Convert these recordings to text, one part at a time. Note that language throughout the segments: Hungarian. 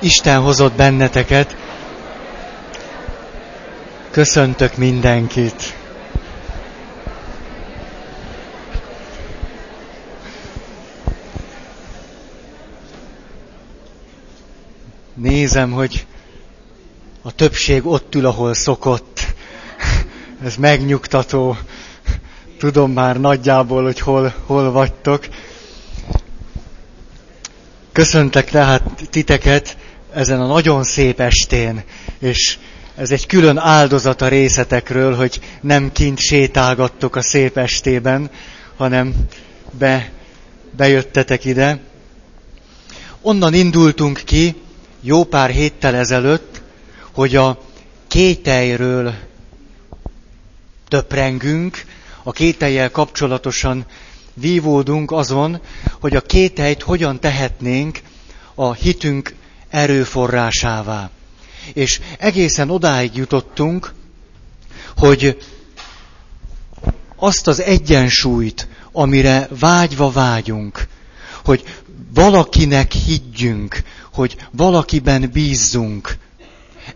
Isten hozott benneteket. Köszöntök mindenkit. Nézem, hogy a többség ott ül, ahol szokott. Ez megnyugtató. Tudom már nagyjából, hogy hol, hol vagytok. Köszöntek tehát titeket ezen a nagyon szép estén, és ez egy külön áldozat a részetekről, hogy nem kint sétálgattok a szép estében, hanem be, bejöttetek ide. Onnan indultunk ki jó pár héttel ezelőtt, hogy a kételyről töprengünk, a kételjel kapcsolatosan vívódunk azon, hogy a kételyt hogyan tehetnénk a hitünk erőforrásává. És egészen odáig jutottunk, hogy azt az egyensúlyt, amire vágyva vágyunk, hogy valakinek higgyünk, hogy valakiben bízzunk,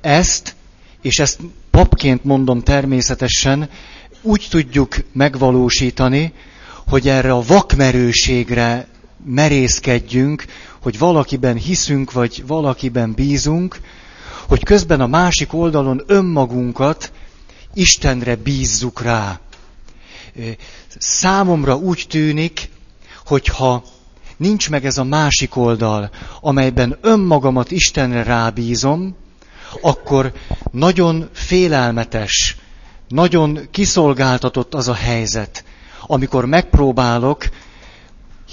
ezt, és ezt papként mondom természetesen, úgy tudjuk megvalósítani, hogy erre a vakmerőségre merészkedjünk, hogy valakiben hiszünk, vagy valakiben bízunk, hogy közben a másik oldalon önmagunkat Istenre bízzuk rá. Számomra úgy tűnik, hogyha nincs meg ez a másik oldal, amelyben önmagamat Istenre rábízom, akkor nagyon félelmetes, nagyon kiszolgáltatott az a helyzet, amikor megpróbálok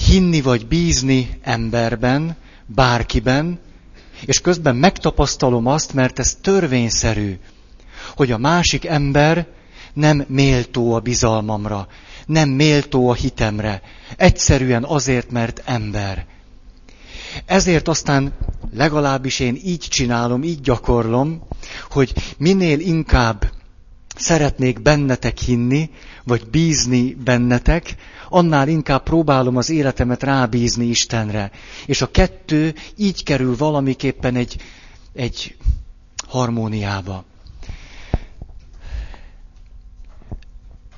hinni vagy bízni emberben, bárkiben, és közben megtapasztalom azt, mert ez törvényszerű, hogy a másik ember nem méltó a bizalmamra, nem méltó a hitemre, egyszerűen azért, mert ember. Ezért aztán legalábbis én így csinálom, így gyakorlom, hogy minél inkább szeretnék bennetek hinni, vagy bízni bennetek, annál inkább próbálom az életemet rábízni Istenre. És a kettő így kerül valamiképpen egy, egy harmóniába.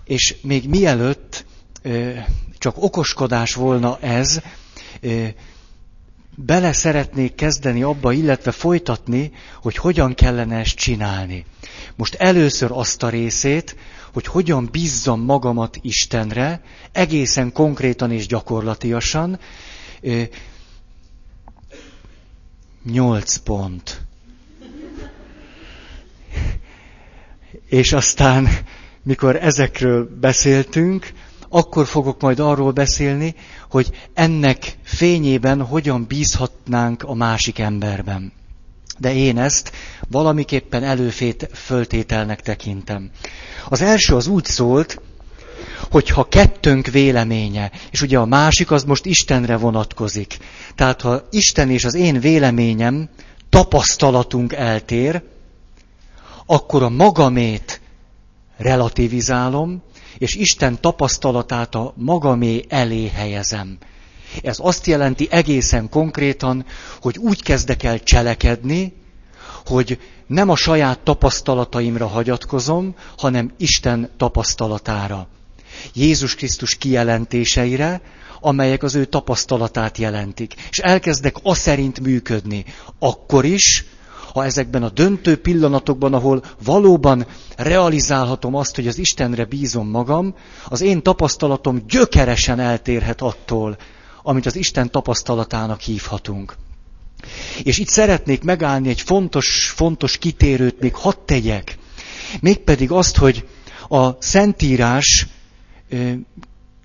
És még mielőtt csak okoskodás volna ez, bele szeretnék kezdeni abba, illetve folytatni, hogy hogyan kellene ezt csinálni. Most először azt a részét, hogy hogyan bízzam magamat Istenre, egészen konkrétan és gyakorlatiasan. Nyolc pont. És aztán, mikor ezekről beszéltünk, akkor fogok majd arról beszélni, hogy ennek fényében hogyan bízhatnánk a másik emberben. De én ezt valamiképpen előföltételnek tekintem. Az első az úgy szólt, hogy ha kettőnk véleménye, és ugye a másik az most Istenre vonatkozik. Tehát ha Isten és az én véleményem, tapasztalatunk eltér, akkor a magamét relativizálom, és Isten tapasztalatát a magamé elé helyezem. Ez azt jelenti egészen konkrétan, hogy úgy kezdek el cselekedni, hogy nem a saját tapasztalataimra hagyatkozom, hanem Isten tapasztalatára. Jézus Krisztus kijelentéseire, amelyek az ő tapasztalatát jelentik. És elkezdek a szerint működni. Akkor is, ha ezekben a döntő pillanatokban, ahol valóban realizálhatom azt, hogy az Istenre bízom magam, az én tapasztalatom gyökeresen eltérhet attól, amit az Isten tapasztalatának hívhatunk. És itt szeretnék megállni egy fontos, fontos kitérőt, még hadd tegyek. Mégpedig azt, hogy a Szentírás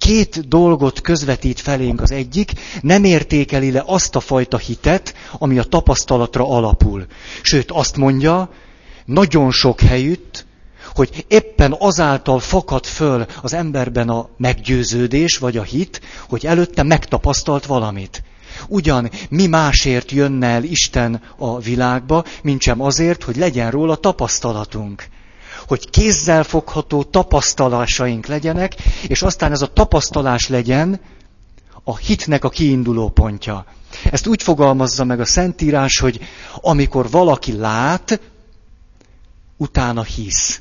két dolgot közvetít felénk az egyik, nem értékeli le azt a fajta hitet, ami a tapasztalatra alapul. Sőt, azt mondja, nagyon sok helyütt, hogy éppen azáltal fakad föl az emberben a meggyőződés, vagy a hit, hogy előtte megtapasztalt valamit. Ugyan mi másért jönne el Isten a világba, mint sem azért, hogy legyen róla tapasztalatunk. Hogy kézzel fogható tapasztalásaink legyenek, és aztán ez a tapasztalás legyen a hitnek a kiinduló pontja. Ezt úgy fogalmazza meg a Szentírás, hogy amikor valaki lát, utána hisz.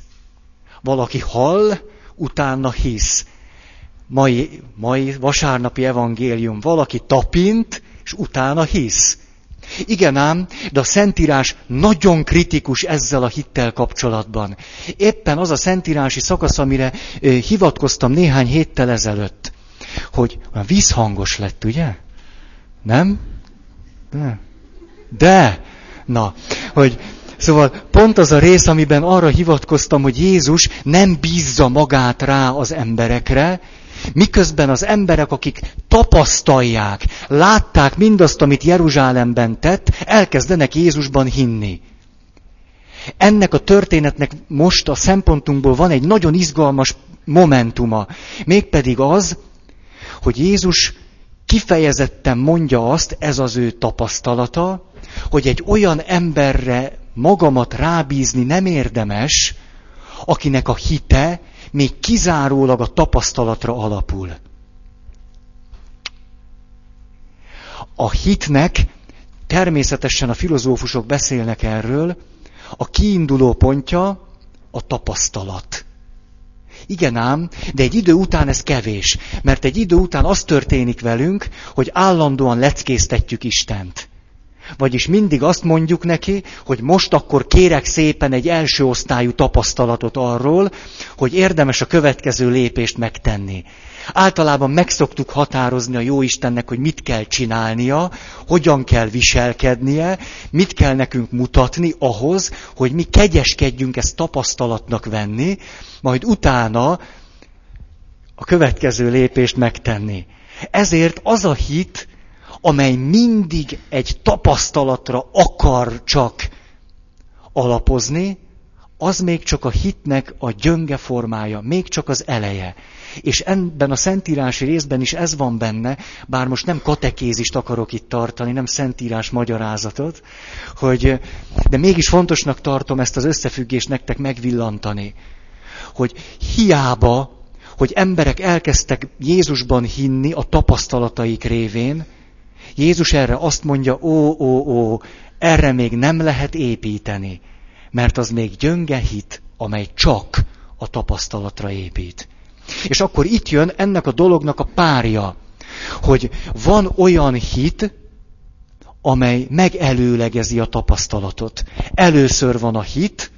Valaki hall, utána hisz. Mai, mai vasárnapi evangélium, valaki tapint, és utána hisz. Igen ám, de a Szentírás nagyon kritikus ezzel a hittel kapcsolatban. Éppen az a Szentírási szakasz, amire hivatkoztam néhány héttel ezelőtt, hogy vízhangos lett, ugye? Nem? De. De. Na, hogy Szóval pont az a rész, amiben arra hivatkoztam, hogy Jézus nem bízza magát rá az emberekre, miközben az emberek, akik tapasztalják, látták mindazt, amit Jeruzsálemben tett, elkezdenek Jézusban hinni. Ennek a történetnek most a szempontunkból van egy nagyon izgalmas momentuma, mégpedig az, hogy Jézus kifejezetten mondja azt, ez az ő tapasztalata, hogy egy olyan emberre magamat rábízni nem érdemes, akinek a hite még kizárólag a tapasztalatra alapul. A hitnek, természetesen a filozófusok beszélnek erről, a kiinduló pontja a tapasztalat. Igen ám, de egy idő után ez kevés, mert egy idő után az történik velünk, hogy állandóan leckésztetjük Istent. Vagyis mindig azt mondjuk neki, hogy most akkor kérek szépen egy első osztályú tapasztalatot arról, hogy érdemes a következő lépést megtenni. Általában megszoktuk határozni a jó Istennek, hogy mit kell csinálnia, hogyan kell viselkednie, mit kell nekünk mutatni ahhoz, hogy mi kegyeskedjünk ezt tapasztalatnak venni, majd utána a következő lépést megtenni. Ezért az a hit, amely mindig egy tapasztalatra akar csak alapozni, az még csak a hitnek a gyönge formája, még csak az eleje. És ebben a szentírási részben is ez van benne, bár most nem katekézist akarok itt tartani, nem szentírás magyarázatot, hogy, de mégis fontosnak tartom ezt az összefüggést nektek megvillantani, hogy hiába, hogy emberek elkezdtek Jézusban hinni a tapasztalataik révén, Jézus erre azt mondja, ó, ó, ó, erre még nem lehet építeni, mert az még gyönge hit, amely csak a tapasztalatra épít. És akkor itt jön ennek a dolognak a párja, hogy van olyan hit, amely megelőlegezi a tapasztalatot. Először van a hit,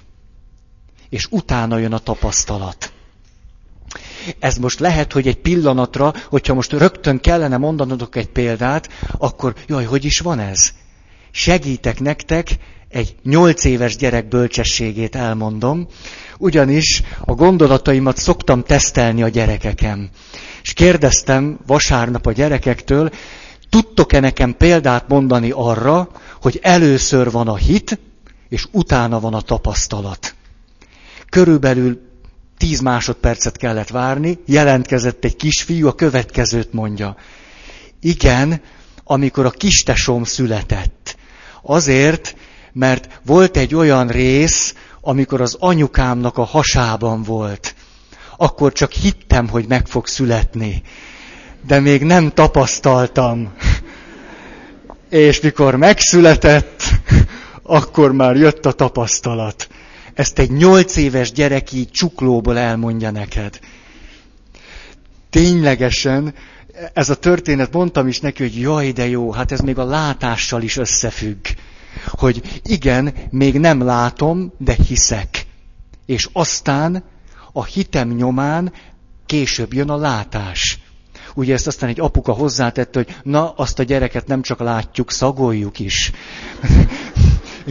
és utána jön a tapasztalat. Ez most lehet, hogy egy pillanatra, hogyha most rögtön kellene mondanodok egy példát, akkor jaj, hogy is van ez? Segítek nektek, egy nyolc éves gyerek bölcsességét elmondom, ugyanis a gondolataimat szoktam tesztelni a gyerekeken. És kérdeztem vasárnap a gyerekektől, tudtok-e nekem példát mondani arra, hogy először van a hit, és utána van a tapasztalat. Körülbelül tíz másodpercet kellett várni, jelentkezett egy kisfiú, a következőt mondja. Igen, amikor a kistesom született. Azért, mert volt egy olyan rész, amikor az anyukámnak a hasában volt. Akkor csak hittem, hogy meg fog születni. De még nem tapasztaltam. És mikor megszületett, akkor már jött a tapasztalat. Ezt egy nyolc éves gyerek így csuklóból elmondja neked. Ténylegesen ez a történet, mondtam is neki, hogy jaj, de jó, hát ez még a látással is összefügg. Hogy igen, még nem látom, de hiszek. És aztán a hitem nyomán később jön a látás. Ugye ezt aztán egy apuka hozzátette, hogy na, azt a gyereket nem csak látjuk, szagoljuk is.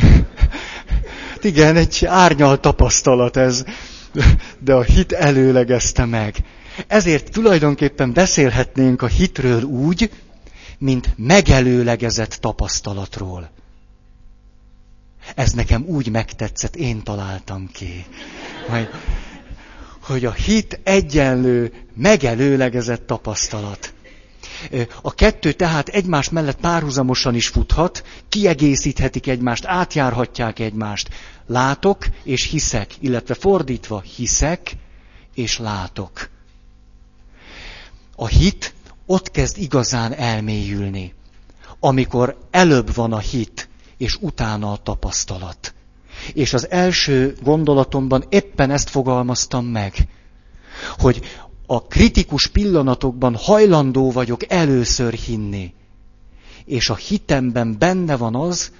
igen, egy árnyal tapasztalat ez, de a hit előlegezte meg. Ezért tulajdonképpen beszélhetnénk a hitről úgy, mint megelőlegezett tapasztalatról. Ez nekem úgy megtetszett, én találtam ki. Majd, hogy a hit egyenlő, megelőlegezett tapasztalat. A kettő tehát egymás mellett párhuzamosan is futhat, kiegészíthetik egymást, átjárhatják egymást. Látok és hiszek, illetve fordítva hiszek és látok. A hit ott kezd igazán elmélyülni, amikor előbb van a hit, és utána a tapasztalat. És az első gondolatomban éppen ezt fogalmaztam meg, hogy a kritikus pillanatokban hajlandó vagyok először hinni. És a hitemben benne van az,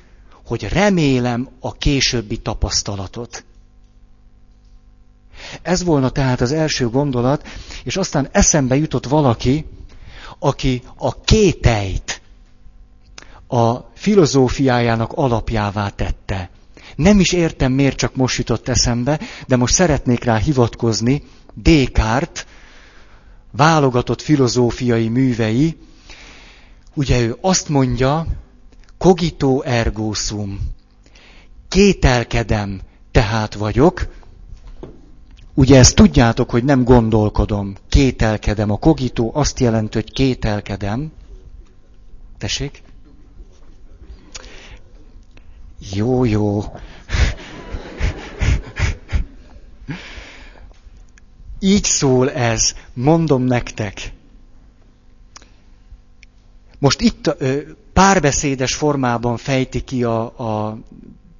hogy remélem a későbbi tapasztalatot. Ez volna tehát az első gondolat, és aztán eszembe jutott valaki, aki a kételyt a filozófiájának alapjává tette. Nem is értem, miért csak most jutott eszembe, de most szeretnék rá hivatkozni. Descartes válogatott filozófiai művei, ugye ő azt mondja, cogito ergo sum, kételkedem, tehát vagyok, Ugye ezt tudjátok, hogy nem gondolkodom, kételkedem. A kogitó azt jelenti, hogy kételkedem. Tessék? Jó, jó. Így szól ez, mondom nektek. Most itt párbeszédes formában fejti ki a, a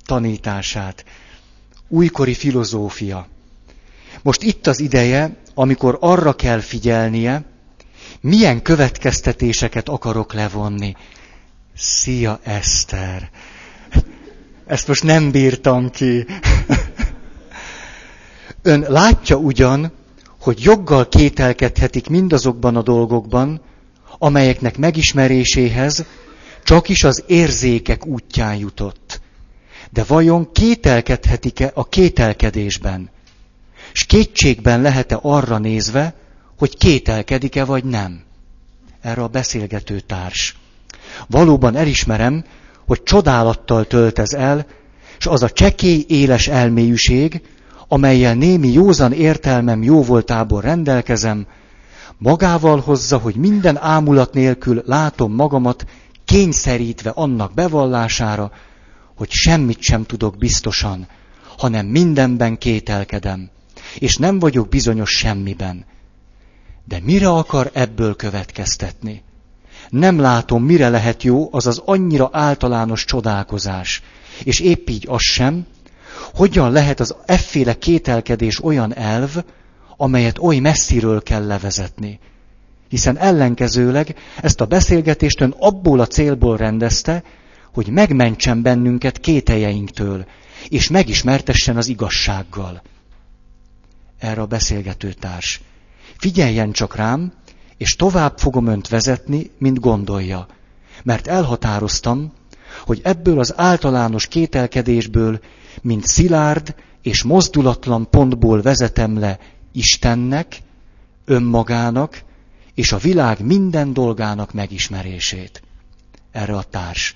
tanítását. Újkori filozófia. Most itt az ideje, amikor arra kell figyelnie, milyen következtetéseket akarok levonni. Szia, Eszter! Ezt most nem bírtam ki. Ön látja ugyan, hogy joggal kételkedhetik mindazokban a dolgokban, amelyeknek megismeréséhez csak is az érzékek útján jutott. De vajon kételkedhetik-e a kételkedésben? És kétségben lehet-e arra nézve, hogy kételkedik-e vagy nem? Erre a beszélgető társ. Valóban elismerem, hogy csodálattal tölt ez el, és az a csekély éles elmélyűség, amelyel némi józan értelmem jóvoltából rendelkezem, magával hozza, hogy minden ámulat nélkül látom magamat kényszerítve annak bevallására, hogy semmit sem tudok biztosan, hanem mindenben kételkedem és nem vagyok bizonyos semmiben. De mire akar ebből következtetni? Nem látom, mire lehet jó az az annyira általános csodálkozás. És épp így az sem, hogyan lehet az efféle kételkedés olyan elv, amelyet oly messziről kell levezetni. Hiszen ellenkezőleg ezt a beszélgetést ön abból a célból rendezte, hogy megmentsen bennünket kételjeinktől, és megismertessen az igazsággal erre a beszélgető. Figyeljen csak rám, és tovább fogom önt vezetni, mint gondolja. Mert elhatároztam, hogy ebből az általános kételkedésből, mint szilárd és mozdulatlan pontból vezetem le Istennek, önmagának és a világ minden dolgának megismerését. Erre a társ.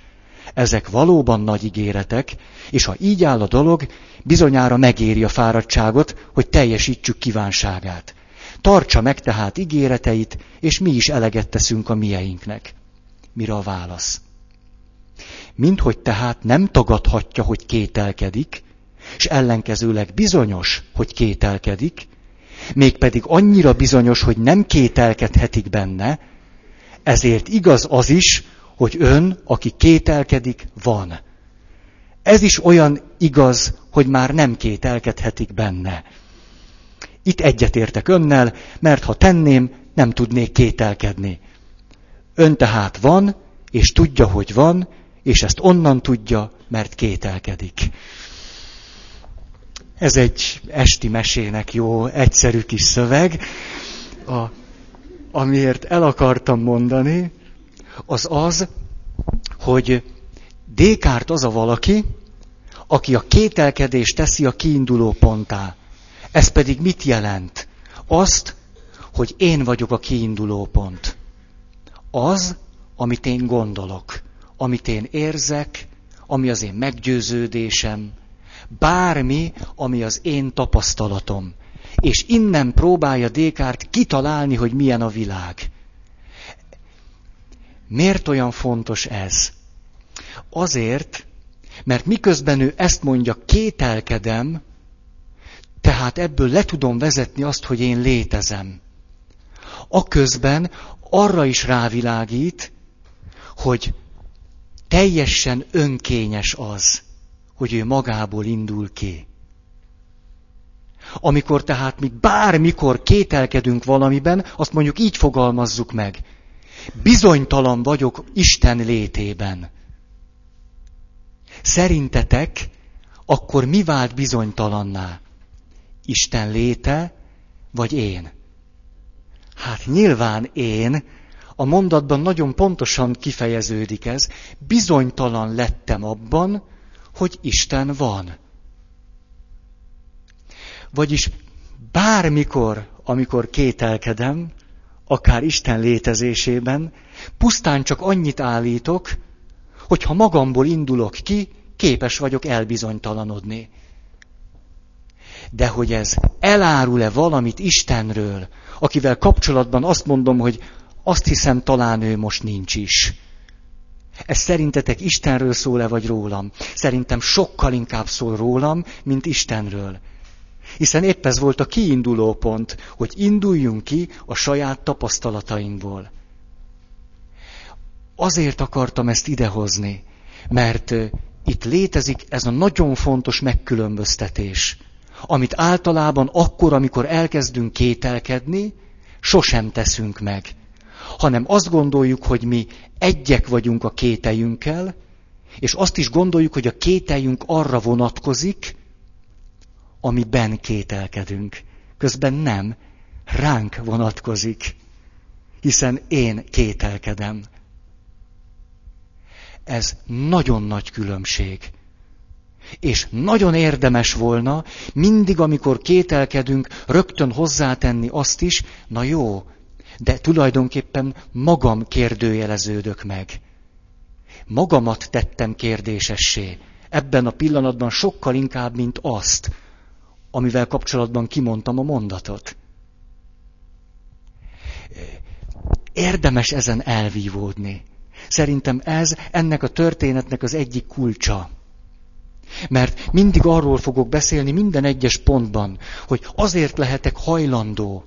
Ezek valóban nagy ígéretek, és ha így áll a dolog, bizonyára megéri a fáradtságot, hogy teljesítsük kívánságát. Tartsa meg tehát ígéreteit, és mi is eleget teszünk a mieinknek. Mire a válasz? Minthogy tehát nem tagadhatja, hogy kételkedik, és ellenkezőleg bizonyos, hogy kételkedik, mégpedig annyira bizonyos, hogy nem kételkedhetik benne, ezért igaz az is, hogy ön, aki kételkedik, van. Ez is olyan igaz, hogy már nem kételkedhetik benne. Itt egyetértek önnel, mert ha tenném, nem tudnék kételkedni. Ön tehát van, és tudja, hogy van, és ezt onnan tudja, mert kételkedik. Ez egy esti mesének jó, egyszerű kis szöveg, a, amiért el akartam mondani, az az, hogy Dékárt az a valaki, aki a kételkedést teszi a kiinduló pontá. Ez pedig mit jelent? Azt, hogy én vagyok a kiinduló pont. Az, amit én gondolok, amit én érzek, ami az én meggyőződésem, bármi, ami az én tapasztalatom. És innen próbálja Dékárt kitalálni, hogy milyen a világ. Miért olyan fontos ez? Azért, mert miközben ő ezt mondja, kételkedem, tehát ebből le tudom vezetni azt, hogy én létezem. aközben arra is rávilágít, hogy teljesen önkényes az, hogy ő magából indul ki. Amikor tehát mi bármikor kételkedünk valamiben, azt mondjuk így fogalmazzuk meg. Bizonytalan vagyok Isten létében. Szerintetek akkor mi vált bizonytalanná? Isten léte, vagy én? Hát nyilván én, a mondatban nagyon pontosan kifejeződik ez, bizonytalan lettem abban, hogy Isten van. Vagyis bármikor, amikor kételkedem, akár Isten létezésében, pusztán csak annyit állítok, hogy ha magamból indulok ki, képes vagyok elbizonytalanodni. De hogy ez elárul-e valamit Istenről, akivel kapcsolatban azt mondom, hogy azt hiszem talán ő most nincs is. Ez szerintetek Istenről szól-e vagy rólam? Szerintem sokkal inkább szól rólam, mint Istenről. Hiszen épp ez volt a kiinduló pont, hogy induljunk ki a saját tapasztalatainkból. Azért akartam ezt idehozni, mert itt létezik ez a nagyon fontos megkülönböztetés, amit általában akkor, amikor elkezdünk kételkedni, sosem teszünk meg, hanem azt gondoljuk, hogy mi egyek vagyunk a kételjünkkel, és azt is gondoljuk, hogy a kételjünk arra vonatkozik, amiben kételkedünk. Közben nem, ránk vonatkozik, hiszen én kételkedem. Ez nagyon nagy különbség. És nagyon érdemes volna mindig, amikor kételkedünk, rögtön hozzátenni azt is, na jó, de tulajdonképpen magam kérdőjeleződök meg. Magamat tettem kérdésessé. Ebben a pillanatban sokkal inkább, mint azt, amivel kapcsolatban kimondtam a mondatot. Érdemes ezen elvívódni. Szerintem ez ennek a történetnek az egyik kulcsa. Mert mindig arról fogok beszélni minden egyes pontban, hogy azért lehetek hajlandó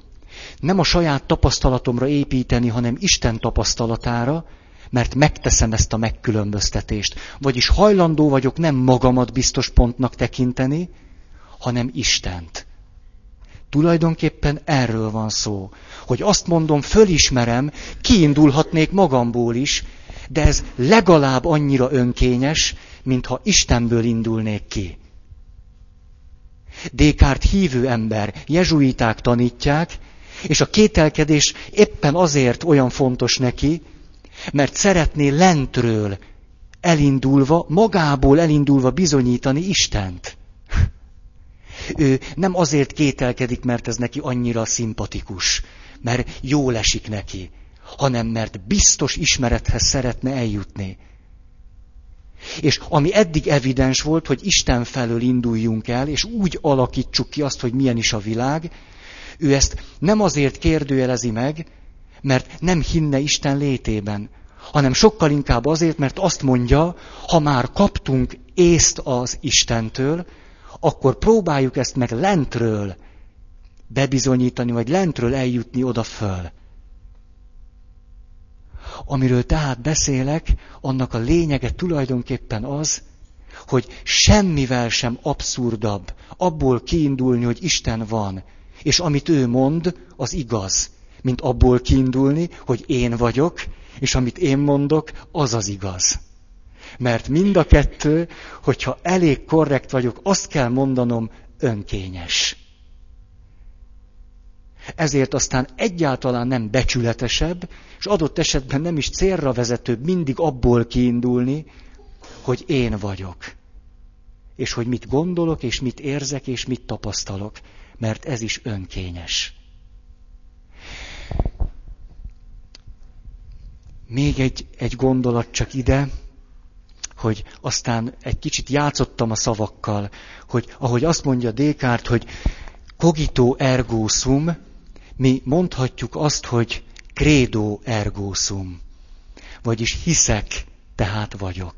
nem a saját tapasztalatomra építeni, hanem Isten tapasztalatára, mert megteszem ezt a megkülönböztetést. Vagyis hajlandó vagyok nem magamat biztos pontnak tekinteni, hanem Istent. Tulajdonképpen erről van szó, hogy azt mondom, fölismerem, kiindulhatnék magamból is, de ez legalább annyira önkényes, mintha Istenből indulnék ki. Descartes hívő ember, jezsuiták tanítják, és a kételkedés éppen azért olyan fontos neki, mert szeretné lentről elindulva, magából elindulva bizonyítani Istent. Ő nem azért kételkedik, mert ez neki annyira szimpatikus, mert jól esik neki, hanem mert biztos ismerethez szeretne eljutni. És ami eddig evidens volt, hogy Isten felől induljunk el, és úgy alakítsuk ki azt, hogy milyen is a világ, ő ezt nem azért kérdőjelezi meg, mert nem hinne Isten létében, hanem sokkal inkább azért, mert azt mondja, ha már kaptunk észt az Istentől, akkor próbáljuk ezt meg lentről bebizonyítani, vagy lentről eljutni oda föl. Amiről tehát beszélek, annak a lényege tulajdonképpen az, hogy semmivel sem abszurdabb abból kiindulni, hogy Isten van, és amit ő mond, az igaz, mint abból kiindulni, hogy én vagyok, és amit én mondok, az az igaz. Mert mind a kettő, hogyha elég korrekt vagyok, azt kell mondanom, önkényes. Ezért aztán egyáltalán nem becsületesebb, és adott esetben nem is célra vezetőbb mindig abból kiindulni, hogy én vagyok. És hogy mit gondolok, és mit érzek, és mit tapasztalok. Mert ez is önkényes. Még egy, egy gondolat csak ide, hogy aztán egy kicsit játszottam a szavakkal, hogy ahogy azt mondja Descartes, hogy cogito ergo sum, mi mondhatjuk azt, hogy credo ergo sum, vagyis hiszek, tehát vagyok.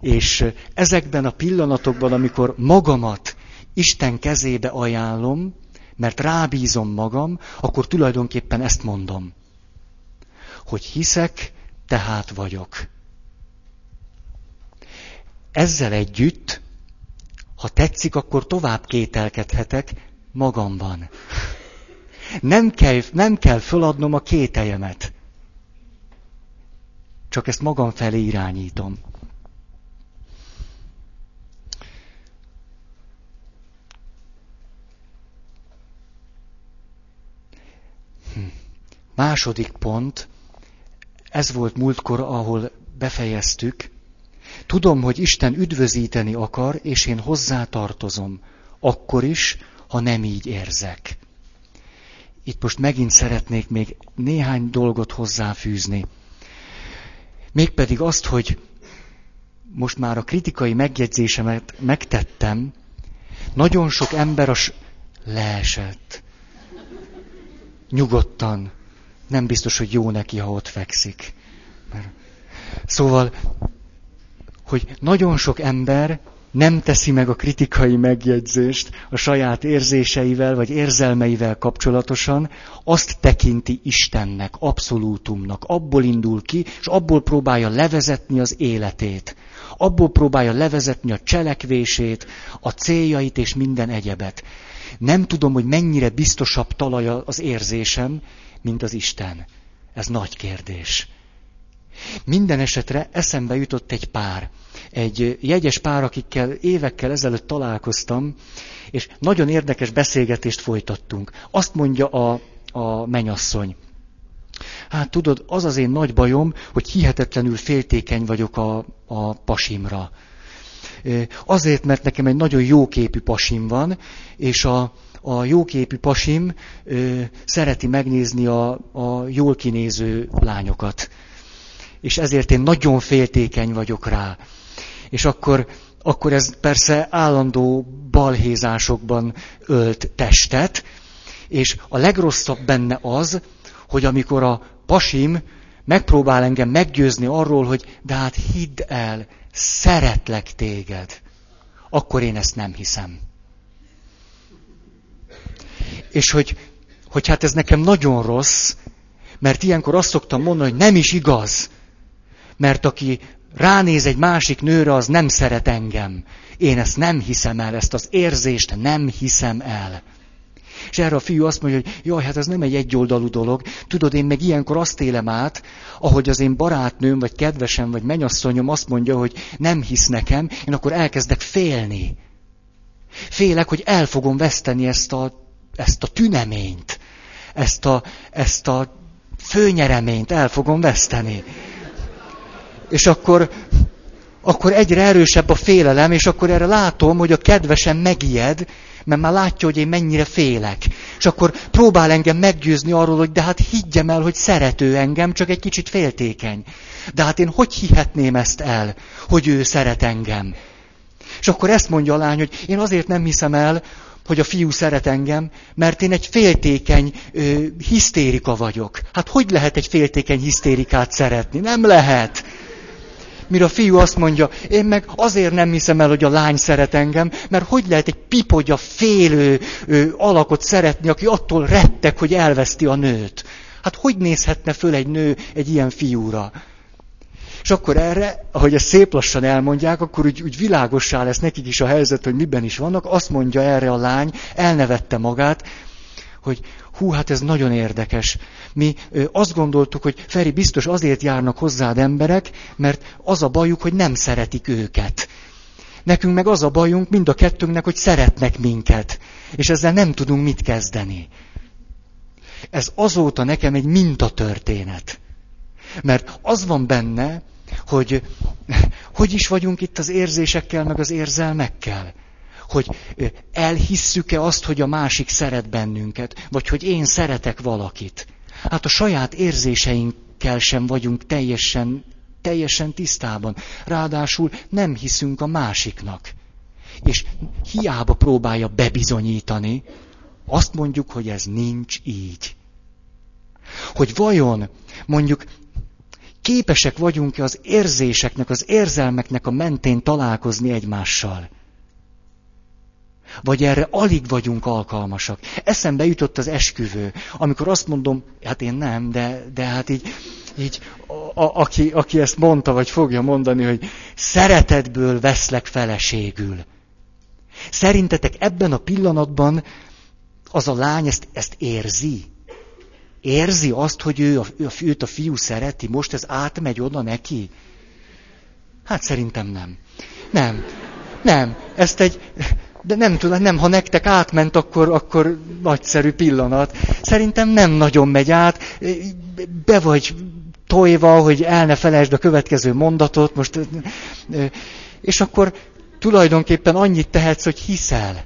És ezekben a pillanatokban, amikor magamat Isten kezébe ajánlom, mert rábízom magam, akkor tulajdonképpen ezt mondom, hogy hiszek, tehát vagyok. Ezzel együtt, ha tetszik, akkor tovább kételkedhetek magamban. Nem kell, nem kell föladnom a kételjemet. Csak ezt magam felé irányítom. Második pont, ez volt múltkor, ahol befejeztük. Tudom, hogy Isten üdvözíteni akar, és én hozzá tartozom. Akkor is, ha nem így érzek. Itt most megint szeretnék még néhány dolgot hozzáfűzni. Mégpedig azt, hogy most már a kritikai megjegyzésemet megtettem, nagyon sok ember a leesett. Nyugodtan. Nem biztos, hogy jó neki, ha ott fekszik. Szóval, hogy nagyon sok ember nem teszi meg a kritikai megjegyzést a saját érzéseivel vagy érzelmeivel kapcsolatosan, azt tekinti Istennek, abszolútumnak, abból indul ki, és abból próbálja levezetni az életét. Abból próbálja levezetni a cselekvését, a céljait és minden egyebet. Nem tudom, hogy mennyire biztosabb talaja az érzésem, mint az Isten. Ez nagy kérdés. Minden esetre eszembe jutott egy pár. Egy jegyes pár, akikkel évekkel ezelőtt találkoztam, és nagyon érdekes beszélgetést folytattunk. Azt mondja a, a menyasszony. Hát tudod, az az én nagy bajom, hogy hihetetlenül féltékeny vagyok a, a pasimra. Azért, mert nekem egy nagyon jóképű pasim van, és a, a jóképű pasim ö, szereti megnézni a, a jól kinéző lányokat és ezért én nagyon féltékeny vagyok rá. És akkor, akkor ez persze állandó balhézásokban ölt testet, és a legrosszabb benne az, hogy amikor a pasim megpróbál engem meggyőzni arról, hogy de hát hidd el, szeretlek téged, akkor én ezt nem hiszem. És hogy, hogy hát ez nekem nagyon rossz, mert ilyenkor azt szoktam mondani, hogy nem is igaz, mert aki ránéz egy másik nőre, az nem szeret engem. Én ezt nem hiszem el, ezt az érzést nem hiszem el. És erre a fiú azt mondja, hogy jaj, hát ez nem egy egyoldalú dolog. Tudod, én meg ilyenkor azt élem át, ahogy az én barátnőm, vagy kedvesem, vagy menyasszonyom azt mondja, hogy nem hisz nekem, én akkor elkezdek félni. Félek, hogy el fogom veszteni ezt a, ezt a tüneményt, ezt a, ezt a főnyereményt el fogom veszteni és akkor, akkor egyre erősebb a félelem, és akkor erre látom, hogy a kedvesem megijed, mert már látja, hogy én mennyire félek. És akkor próbál engem meggyőzni arról, hogy de hát higgyem el, hogy szerető engem, csak egy kicsit féltékeny. De hát én hogy hihetném ezt el, hogy ő szeret engem? És akkor ezt mondja a lány, hogy én azért nem hiszem el, hogy a fiú szeret engem, mert én egy féltékeny ö, hisztérika vagyok. Hát hogy lehet egy féltékeny hisztérikát szeretni? Nem lehet mire a fiú azt mondja, én meg azért nem hiszem el, hogy a lány szeret engem, mert hogy lehet egy pipogya félő ő, alakot szeretni, aki attól rettek, hogy elveszti a nőt. Hát hogy nézhetne föl egy nő egy ilyen fiúra? És akkor erre, ahogy ezt szép lassan elmondják, akkor úgy, úgy világossá lesz nekik is a helyzet, hogy miben is vannak. Azt mondja erre a lány, elnevette magát, hogy hú, hát ez nagyon érdekes. Mi azt gondoltuk, hogy Feri biztos azért járnak hozzád emberek, mert az a bajuk, hogy nem szeretik őket. Nekünk meg az a bajunk mind a kettőnknek, hogy szeretnek minket. És ezzel nem tudunk mit kezdeni. Ez azóta nekem egy mintatörténet. Mert az van benne, hogy hogy is vagyunk itt az érzésekkel, meg az érzelmekkel hogy elhisszük-e azt, hogy a másik szeret bennünket, vagy hogy én szeretek valakit. Hát a saját érzéseinkkel sem vagyunk teljesen, teljesen tisztában. Ráadásul nem hiszünk a másiknak. És hiába próbálja bebizonyítani, azt mondjuk, hogy ez nincs így. Hogy vajon mondjuk képesek vagyunk-e az érzéseknek, az érzelmeknek a mentén találkozni egymással. Vagy erre alig vagyunk alkalmasak. Eszembe jutott az esküvő, amikor azt mondom, hát én nem, de, de hát így, így a, a, aki, aki ezt mondta, vagy fogja mondani, hogy szeretetből veszlek feleségül. Szerintetek ebben a pillanatban az a lány ezt, ezt érzi? Érzi azt, hogy ő a, őt a fiú szereti? Most ez átmegy oda neki? Hát szerintem nem. Nem. Nem. Ezt egy, de nem tudom, nem, ha nektek átment, akkor, akkor nagyszerű pillanat. Szerintem nem nagyon megy át. Be vagy tojva, hogy el ne felejtsd a következő mondatot, most, és akkor tulajdonképpen annyit tehetsz, hogy hiszel.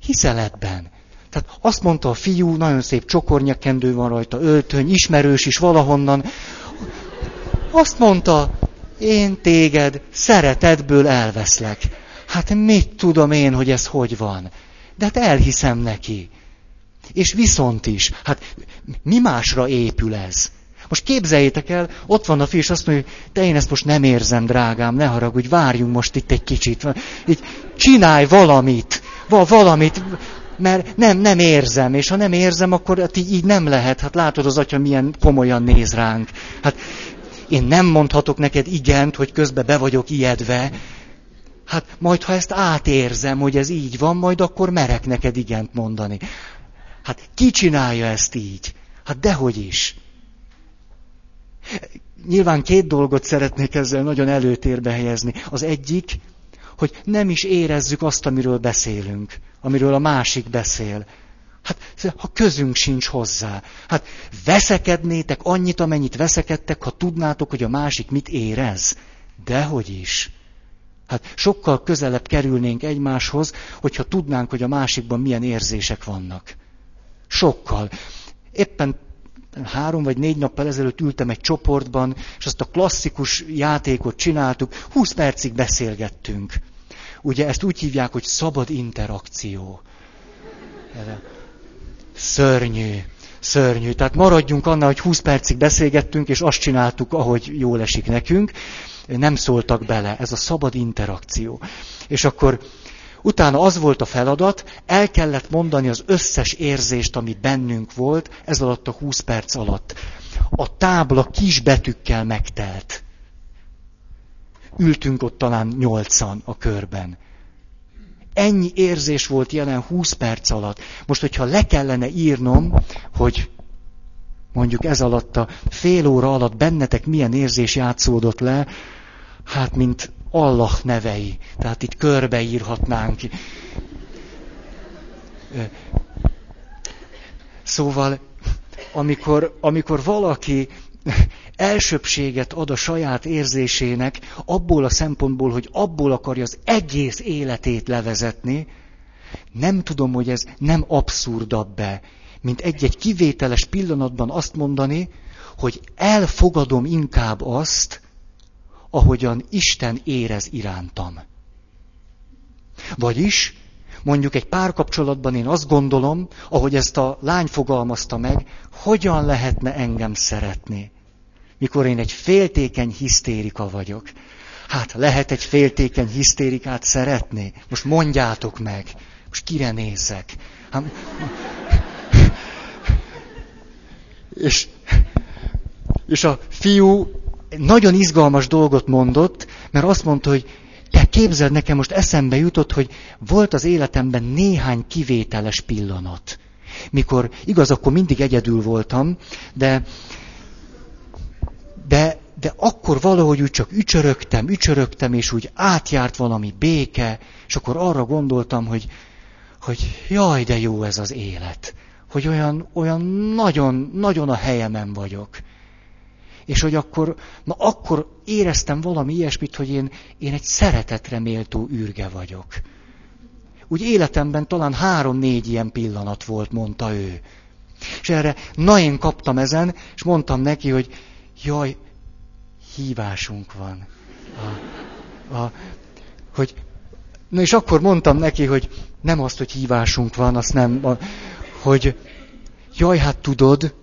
Hiszel ebben. Tehát azt mondta a fiú, nagyon szép csokornyakendő van rajta, öltöny, ismerős is valahonnan. Azt mondta, én téged szeretetből elveszlek. Hát mit tudom én, hogy ez hogy van? De hát elhiszem neki. És viszont is, hát mi másra épül ez? Most képzeljétek el, ott van a fiú, és azt mondja, hogy te én ezt most nem érzem, drágám, ne haragudj, várjunk most itt egy kicsit. Így csinálj valamit, va valamit, mert nem, nem érzem, és ha nem érzem, akkor hát így, így nem lehet. Hát látod az atya milyen komolyan néz ránk. Hát én nem mondhatok neked igent, hogy közben be vagyok ijedve. Hát majd, ha ezt átérzem, hogy ez így van, majd akkor merek neked igent mondani. Hát ki csinálja ezt így? Hát dehogy is. Nyilván két dolgot szeretnék ezzel nagyon előtérbe helyezni. Az egyik, hogy nem is érezzük azt, amiről beszélünk, amiről a másik beszél. Hát, ha közünk sincs hozzá. Hát veszekednétek annyit, amennyit veszekedtek, ha tudnátok, hogy a másik mit érez. Dehogy is. Hát sokkal közelebb kerülnénk egymáshoz, hogyha tudnánk, hogy a másikban milyen érzések vannak. Sokkal. Éppen három vagy négy nappal ezelőtt ültem egy csoportban, és azt a klasszikus játékot csináltuk, 20 percig beszélgettünk. Ugye ezt úgy hívják, hogy szabad interakció. Szörnyű, szörnyű. Tehát maradjunk annál, hogy 20 percig beszélgettünk, és azt csináltuk, ahogy jól esik nekünk. Nem szóltak bele. Ez a szabad interakció. És akkor Utána az volt a feladat, el kellett mondani az összes érzést, ami bennünk volt, ez alatt a 20 perc alatt. A tábla kis betűkkel megtelt. Ültünk ott talán nyolcan a körben. Ennyi érzés volt jelen 20 perc alatt. Most, hogyha le kellene írnom, hogy mondjuk ez alatt a fél óra alatt bennetek milyen érzés játszódott le, hát mint Allah nevei. Tehát itt körbeírhatnánk. Szóval, amikor, amikor valaki elsőbséget ad a saját érzésének, abból a szempontból, hogy abból akarja az egész életét levezetni, nem tudom, hogy ez nem abszurdabb be, mint egy-egy kivételes pillanatban azt mondani, hogy elfogadom inkább azt, ahogyan Isten érez irántam. Vagyis, mondjuk egy párkapcsolatban én azt gondolom, ahogy ezt a lány fogalmazta meg, hogyan lehetne engem szeretni, mikor én egy féltékeny hisztérika vagyok. Hát lehet egy féltékeny hisztérikát szeretni? Most mondjátok meg. Most kire nézek? Hát... És, és a fiú nagyon izgalmas dolgot mondott, mert azt mondta, hogy te képzeld, nekem most eszembe jutott, hogy volt az életemben néhány kivételes pillanat. Mikor, igaz, akkor mindig egyedül voltam, de, de, de akkor valahogy úgy csak ücsörögtem, ücsörögtem, és úgy átjárt valami béke, és akkor arra gondoltam, hogy, hogy jaj, de jó ez az élet. Hogy olyan, olyan nagyon, nagyon a helyemen vagyok és hogy akkor, na akkor éreztem valami ilyesmit, hogy én, én egy szeretetre méltó űrge vagyok. Úgy életemben talán három-négy ilyen pillanat volt, mondta ő. És erre, na én kaptam ezen, és mondtam neki, hogy jaj, hívásunk van. A, a, hogy, na és akkor mondtam neki, hogy nem azt, hogy hívásunk van, azt nem, a, hogy jaj, hát tudod,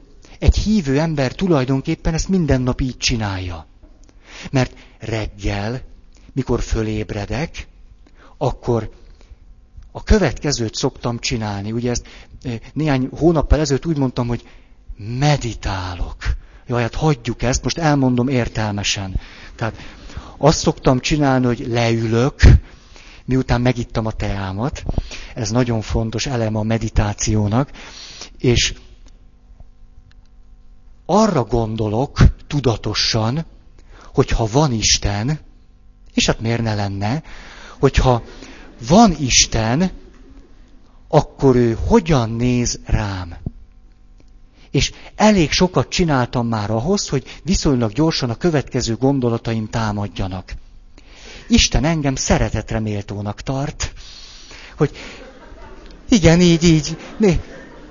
egy hívő ember tulajdonképpen ezt minden nap így csinálja. Mert reggel, mikor fölébredek, akkor a következőt szoktam csinálni. Ugye ezt néhány hónappal ezelőtt úgy mondtam, hogy meditálok. Jaj, hát hagyjuk ezt, most elmondom értelmesen. Tehát azt szoktam csinálni, hogy leülök, miután megittam a teámat, ez nagyon fontos eleme a meditációnak, és arra gondolok tudatosan, hogyha van Isten, és hát miért ne lenne, hogyha van Isten, akkor ő hogyan néz rám? És elég sokat csináltam már ahhoz, hogy viszonylag gyorsan a következő gondolataim támadjanak. Isten engem szeretetre méltónak tart, hogy igen, így, így. Né,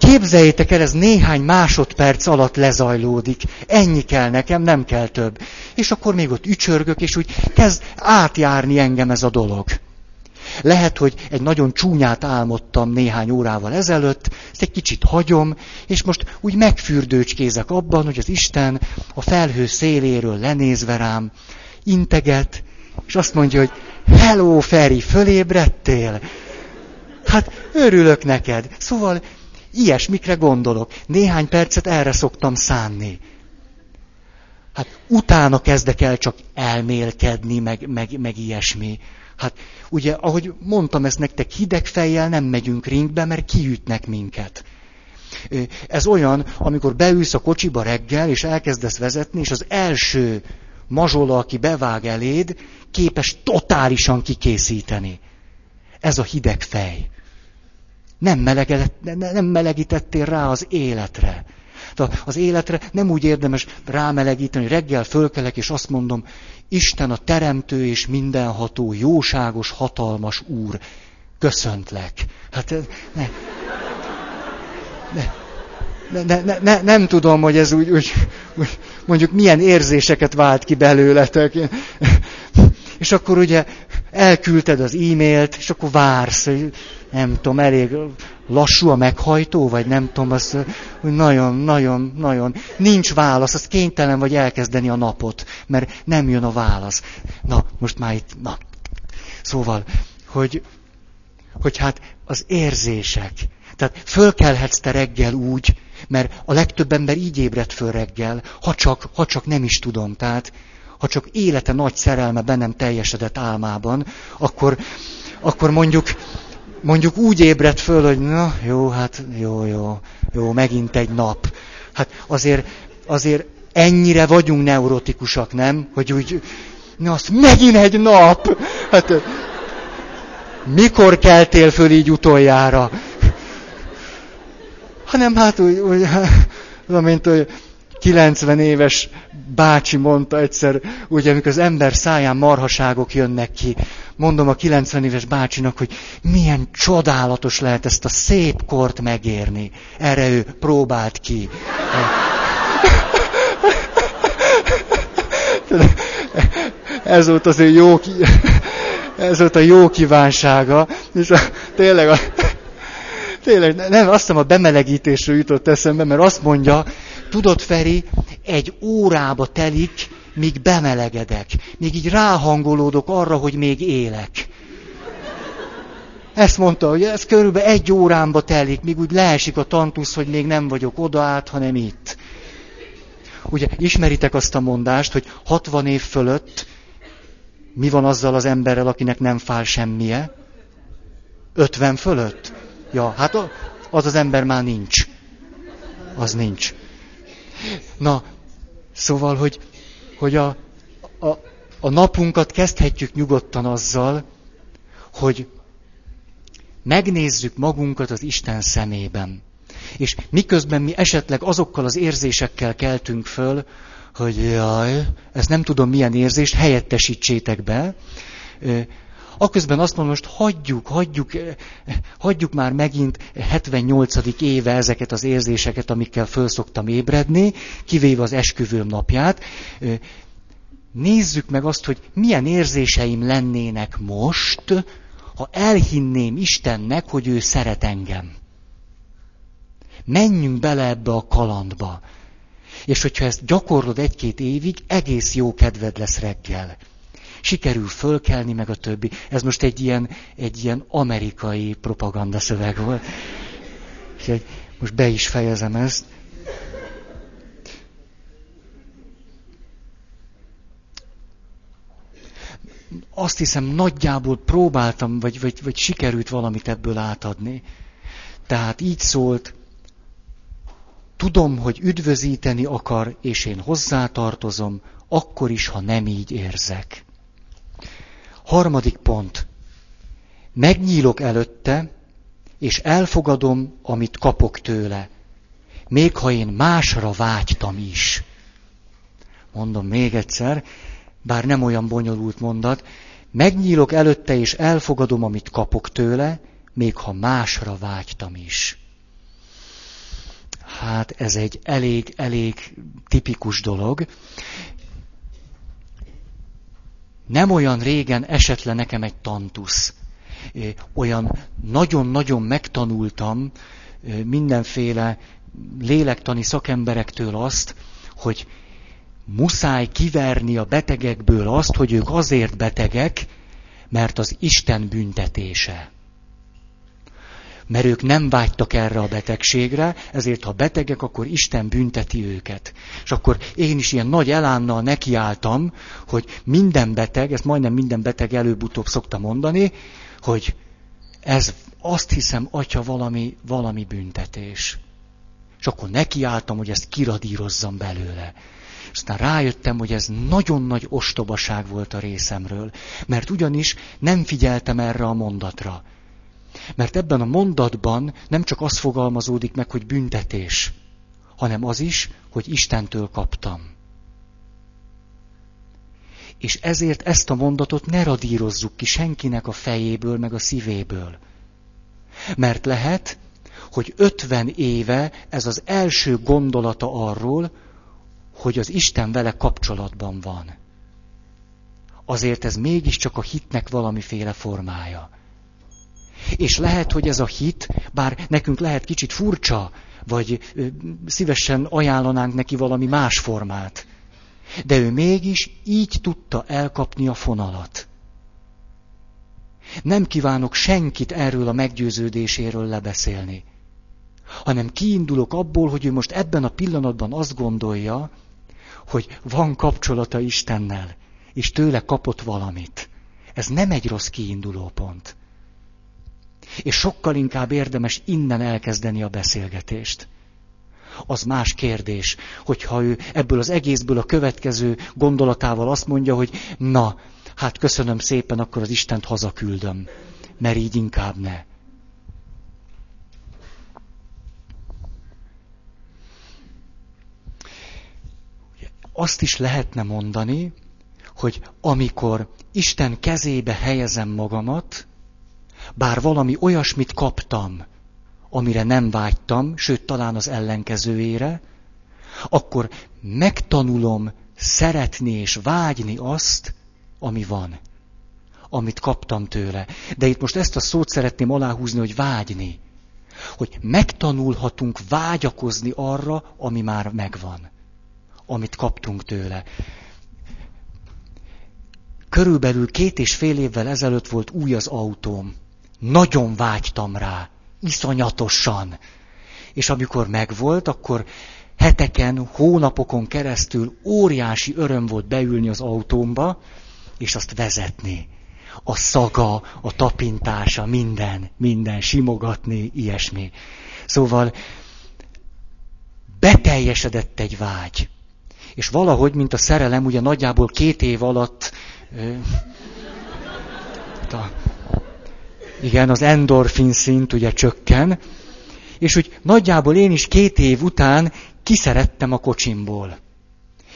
képzeljétek el, ez néhány másodperc alatt lezajlódik. Ennyi kell nekem, nem kell több. És akkor még ott ücsörgök, és úgy kezd átjárni engem ez a dolog. Lehet, hogy egy nagyon csúnyát álmodtam néhány órával ezelőtt, ezt egy kicsit hagyom, és most úgy megfürdőcskézek abban, hogy az Isten a felhő széléről lenézve rám, integet, és azt mondja, hogy hello Feri, fölébredtél? Hát örülök neked. Szóval ilyesmikre gondolok. Néhány percet erre szoktam szánni. Hát utána kezdek el csak elmélkedni, meg, meg, meg ilyesmi. Hát ugye, ahogy mondtam ezt nektek, hideg fejjel nem megyünk ringbe, mert kiütnek minket. Ez olyan, amikor beülsz a kocsiba reggel, és elkezdesz vezetni, és az első mazsola, aki bevág eléd, képes totálisan kikészíteni. Ez a hideg fej. Nem, nem melegítettél rá az életre. Tehát az életre nem úgy érdemes rámelegíteni, hogy reggel fölkelek, és azt mondom, Isten a teremtő és mindenható, jóságos, hatalmas úr, köszöntlek. Hát ne, ne, ne, ne, ne, nem tudom, hogy ez úgy, úgy, úgy, mondjuk milyen érzéseket vált ki belőletek. És akkor ugye elküldted az e-mailt, és akkor vársz, hogy nem tudom, elég lassú a meghajtó, vagy nem tudom, az, nagyon, nagyon, nagyon, nincs válasz, az kénytelen vagy elkezdeni a napot, mert nem jön a válasz. Na, most már itt, na. Szóval, hogy, hogy hát az érzések. Tehát fölkelhetsz te reggel úgy, mert a legtöbb ember így ébredt föl reggel, ha csak, ha csak nem is tudom. Tehát, ha csak élete nagy szerelme bennem teljesedett álmában, akkor, akkor mondjuk, mondjuk úgy ébredt föl, hogy na jó, hát jó, jó, jó, megint egy nap. Hát azért, azért ennyire vagyunk neurotikusak, nem? Hogy úgy, na azt megint egy nap! Hát mikor keltél föl így utoljára? Hanem hát úgy, úgy mint hogy 90 éves bácsi mondta egyszer, ugye, amikor az ember száján marhaságok jönnek ki, mondom a 90 éves bácsinak, hogy milyen csodálatos lehet ezt a szép kort megérni. Erre ő próbált ki. Ez volt az ő jó, ez volt a jó kívánsága, és a, tényleg a, tényleg, nem, azt hiszem a bemelegítésről jutott eszembe, mert azt mondja, tudod Feri, egy órába telik, míg bemelegedek, még így ráhangolódok arra, hogy még élek. Ezt mondta, hogy ez körülbelül egy órámba telik, míg úgy leesik a tantusz, hogy még nem vagyok odaát, hanem itt. Ugye ismeritek azt a mondást, hogy 60 év fölött mi van azzal az emberrel, akinek nem fáj semmije? 50 fölött? Ja, hát az az ember már nincs. Az nincs. Na, szóval, hogy, hogy a, a, a napunkat kezdhetjük nyugodtan azzal, hogy megnézzük magunkat az Isten szemében. És miközben mi esetleg azokkal az érzésekkel keltünk föl, hogy jaj, ezt nem tudom milyen érzést, helyettesítsétek be, Aközben azt mondom, most hagyjuk, hagyjuk, hagyjuk már megint 78. éve ezeket az érzéseket, amikkel föl szoktam ébredni, kivéve az esküvőm napját. Nézzük meg azt, hogy milyen érzéseim lennének most, ha elhinném Istennek, hogy ő szeret engem. Menjünk bele ebbe a kalandba. És hogyha ezt gyakorlod egy-két évig, egész jó kedved lesz reggel. Sikerül fölkelni, meg a többi. Ez most egy ilyen, egy ilyen amerikai propagandaszöveg volt. Úgyhogy most be is fejezem ezt. Azt hiszem, nagyjából próbáltam, vagy, vagy, vagy sikerült valamit ebből átadni. Tehát így szólt, tudom, hogy üdvözíteni akar, és én hozzátartozom, akkor is, ha nem így érzek. Harmadik pont. Megnyílok előtte, és elfogadom, amit kapok tőle, még ha én másra vágytam is. Mondom még egyszer, bár nem olyan bonyolult mondat, megnyílok előtte, és elfogadom, amit kapok tőle, még ha másra vágytam is. Hát ez egy elég, elég tipikus dolog. Nem olyan régen esett le nekem egy tantusz. Olyan nagyon-nagyon megtanultam mindenféle lélektani szakemberektől azt, hogy muszáj kiverni a betegekből azt, hogy ők azért betegek, mert az Isten büntetése mert ők nem vágytak erre a betegségre, ezért ha betegek, akkor Isten bünteti őket. És akkor én is ilyen nagy elánnal nekiálltam, hogy minden beteg, ezt majdnem minden beteg előbb-utóbb szokta mondani, hogy ez azt hiszem, atya, valami, valami büntetés. És akkor nekiálltam, hogy ezt kiradírozzam belőle. Aztán rájöttem, hogy ez nagyon nagy ostobaság volt a részemről, mert ugyanis nem figyeltem erre a mondatra. Mert ebben a mondatban nem csak az fogalmazódik meg, hogy büntetés, hanem az is, hogy Istentől kaptam. És ezért ezt a mondatot ne radírozzuk ki senkinek a fejéből, meg a szívéből. Mert lehet, hogy ötven éve ez az első gondolata arról, hogy az Isten vele kapcsolatban van. Azért ez mégiscsak a hitnek valamiféle formája. És lehet, hogy ez a hit, bár nekünk lehet kicsit furcsa, vagy szívesen ajánlanánk neki valami más formát, de ő mégis így tudta elkapni a fonalat. Nem kívánok senkit erről a meggyőződéséről lebeszélni, hanem kiindulok abból, hogy ő most ebben a pillanatban azt gondolja, hogy van kapcsolata Istennel, és tőle kapott valamit. Ez nem egy rossz kiinduló pont. És sokkal inkább érdemes innen elkezdeni a beszélgetést. Az más kérdés, hogyha ő ebből az egészből a következő gondolatával azt mondja, hogy na, hát köszönöm szépen, akkor az Istent hazaküldöm, mert így inkább ne. Azt is lehetne mondani, hogy amikor Isten kezébe helyezem magamat, bár valami olyasmit kaptam, amire nem vágytam, sőt talán az ellenkezőjére, akkor megtanulom szeretni és vágyni azt, ami van, amit kaptam tőle. De itt most ezt a szót szeretném aláhúzni, hogy vágyni. Hogy megtanulhatunk vágyakozni arra, ami már megvan, amit kaptunk tőle. Körülbelül két és fél évvel ezelőtt volt új az autóm. Nagyon vágytam rá, iszonyatosan. És amikor megvolt, akkor heteken, hónapokon keresztül óriási öröm volt beülni az autómba, és azt vezetni. A szaga, a tapintása, minden, minden, simogatni, ilyesmi. Szóval beteljesedett egy vágy. És valahogy, mint a szerelem, ugye nagyjából két év alatt ö, igen, az endorfin szint ugye csökken, és úgy nagyjából én is két év után kiszerettem a kocsimból.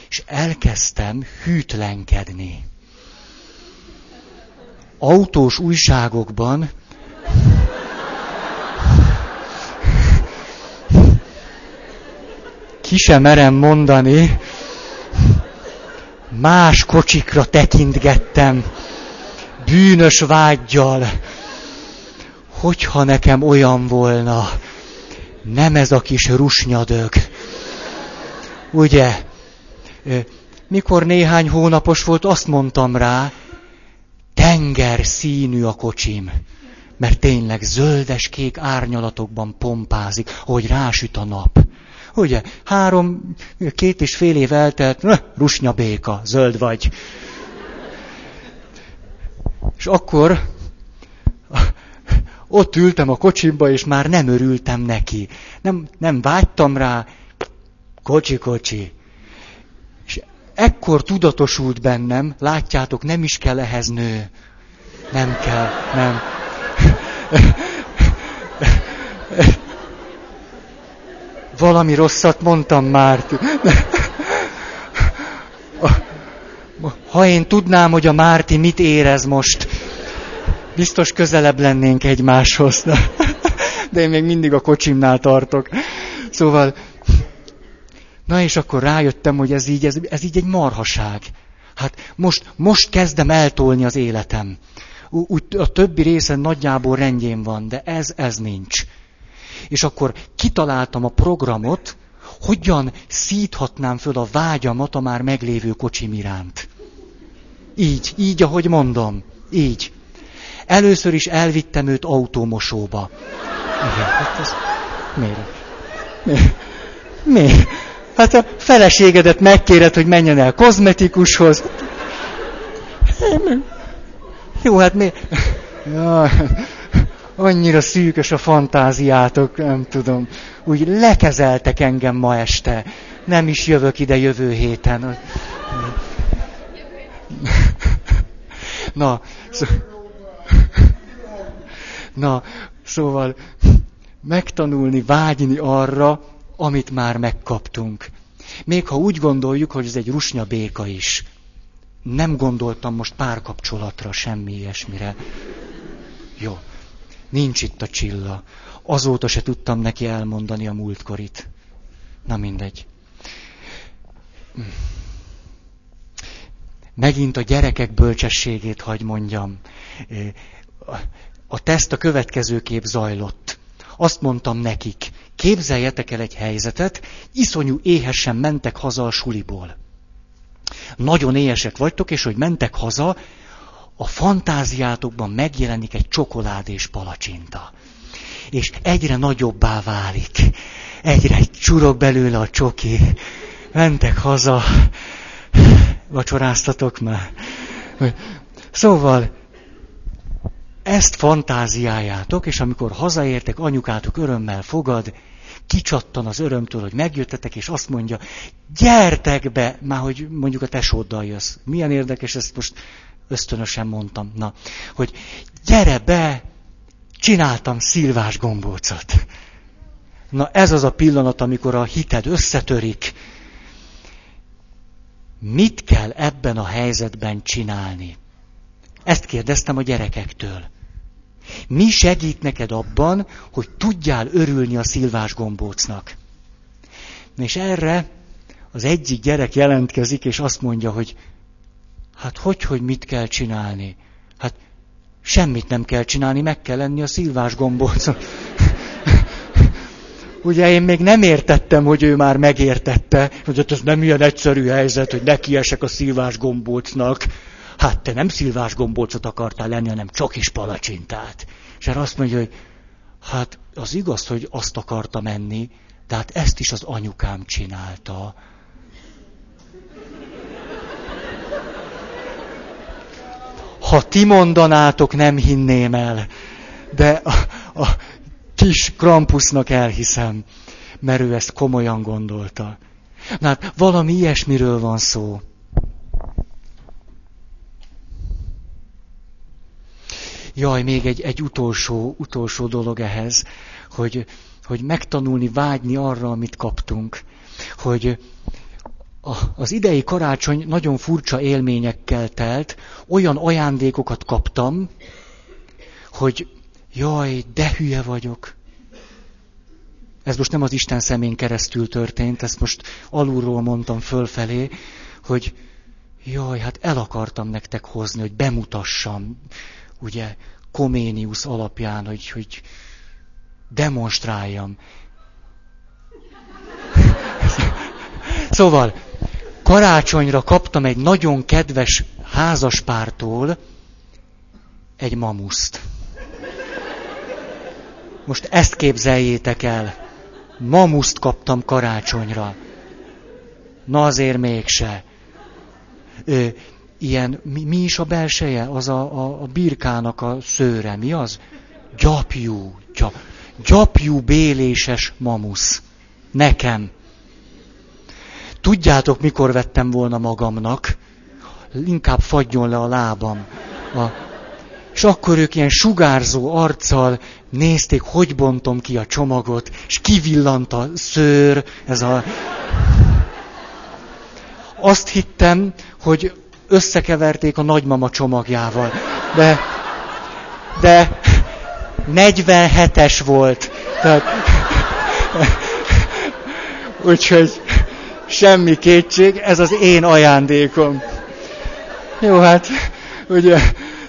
És elkezdtem hűtlenkedni. Autós újságokban ki sem merem mondani, más kocsikra tekintgettem, bűnös vágyjal, hogyha nekem olyan volna, nem ez a kis rusnyadög. Ugye, mikor néhány hónapos volt, azt mondtam rá, tenger színű a kocsim. Mert tényleg zöldes-kék árnyalatokban pompázik, hogy rásüt a nap. Ugye, három, két és fél év eltelt, rusnya béka, zöld vagy. És akkor ott ültem a kocsimba, és már nem örültem neki. Nem, nem vágytam rá, kocsi, kocsi. És ekkor tudatosult bennem, látjátok, nem is kell ehhez nő. Nem kell, nem. Valami rosszat mondtam már. Ha én tudnám, hogy a Márti mit érez most, biztos közelebb lennénk egymáshoz. De én még mindig a kocsimnál tartok. Szóval, na és akkor rájöttem, hogy ez így, ez, ez így egy marhaság. Hát most, most kezdem eltolni az életem. Úgy a többi részen nagyjából rendjén van, de ez, ez nincs. És akkor kitaláltam a programot, hogyan szíthatnám föl a vágyamat a már meglévő kocsim iránt. Így, így, ahogy mondom. Így. Először is elvittem őt autómosóba. Igen, hát ez... Miért? Miért? Miért? Hát a feleségedet megkéred, hogy menjen el kozmetikushoz. Jó, hát mi... Ja, annyira szűkös a fantáziátok, nem tudom. Úgy lekezeltek engem ma este. Nem is jövök ide jövő héten. Na, szó... Na, szóval megtanulni, vágyni arra, amit már megkaptunk. Még ha úgy gondoljuk, hogy ez egy rusnya béka is. Nem gondoltam most párkapcsolatra, semmi ilyesmire. Jó, nincs itt a csilla. Azóta se tudtam neki elmondani a múltkorit. Na mindegy. Megint a gyerekek bölcsességét hagy mondjam. A teszt a következő kép zajlott. Azt mondtam nekik, képzeljetek el egy helyzetet, iszonyú éhesen mentek haza a suliból. Nagyon éhesek vagytok, és hogy mentek haza, a fantáziátokban megjelenik egy csokoládés palacsinta. És egyre nagyobbá válik. Egyre csurog belőle a csoki. Mentek haza, vacsoráztatok már. Szóval, ezt fantáziájátok, és amikor hazaértek, anyukátok örömmel fogad, kicsattan az örömtől, hogy megjöttetek, és azt mondja, gyertek be, már hogy mondjuk a tesóddal jössz. Milyen érdekes, ezt most ösztönösen mondtam. Na, hogy gyere be, csináltam szilvás gombócot. Na ez az a pillanat, amikor a hited összetörik. Mit kell ebben a helyzetben csinálni? Ezt kérdeztem a gyerekektől. Mi segít neked abban, hogy tudjál örülni a szilvás gombócnak? És erre az egyik gyerek jelentkezik, és azt mondja, hogy hát hogy, hogy mit kell csinálni? Hát semmit nem kell csinálni, meg kell lenni a szilvás gombócon. Ugye én még nem értettem, hogy ő már megértette, hogy ez nem ilyen egyszerű helyzet, hogy nekiesek a szilvás gombócnak. Hát te nem szilvás gombócot akartál lenni, hanem csokis palacsintát. És erre azt mondja, hogy hát az igaz, hogy azt akarta menni, de hát ezt is az anyukám csinálta. Ha ti mondanátok, nem hinném el. De a, a kis Krampusznak elhiszem, mert ő ezt komolyan gondolta. Na hát valami ilyesmiről van szó. Jaj, még egy, egy utolsó, utolsó dolog ehhez, hogy, hogy megtanulni, vágyni arra, amit kaptunk. Hogy a, az idei karácsony nagyon furcsa élményekkel telt, olyan ajándékokat kaptam, hogy jaj, de hülye vagyok. Ez most nem az Isten szemén keresztül történt, ezt most alulról mondtam fölfelé, hogy jaj, hát el akartam nektek hozni, hogy bemutassam, ugye, Koménius alapján, hogy, hogy demonstráljam. Szóval, karácsonyra kaptam egy nagyon kedves házaspártól egy mamuszt. Most ezt képzeljétek el. Mamuszt kaptam karácsonyra. Na azért mégse. Ö, ilyen, mi, mi is a belseje? Az a, a, a birkának a szőre. Mi az? Gyapjú. Gyap, gyapjú béléses mamusz. Nekem. Tudjátok, mikor vettem volna magamnak? Inkább fagyjon le a lábam. A, és akkor ők ilyen sugárzó arccal nézték, hogy bontom ki a csomagot, és kivillant a szőr, ez a... Azt hittem, hogy összekeverték a nagymama csomagjával. De, de 47-es volt. Tehát, úgyhogy semmi kétség, ez az én ajándékom. Jó, hát ugye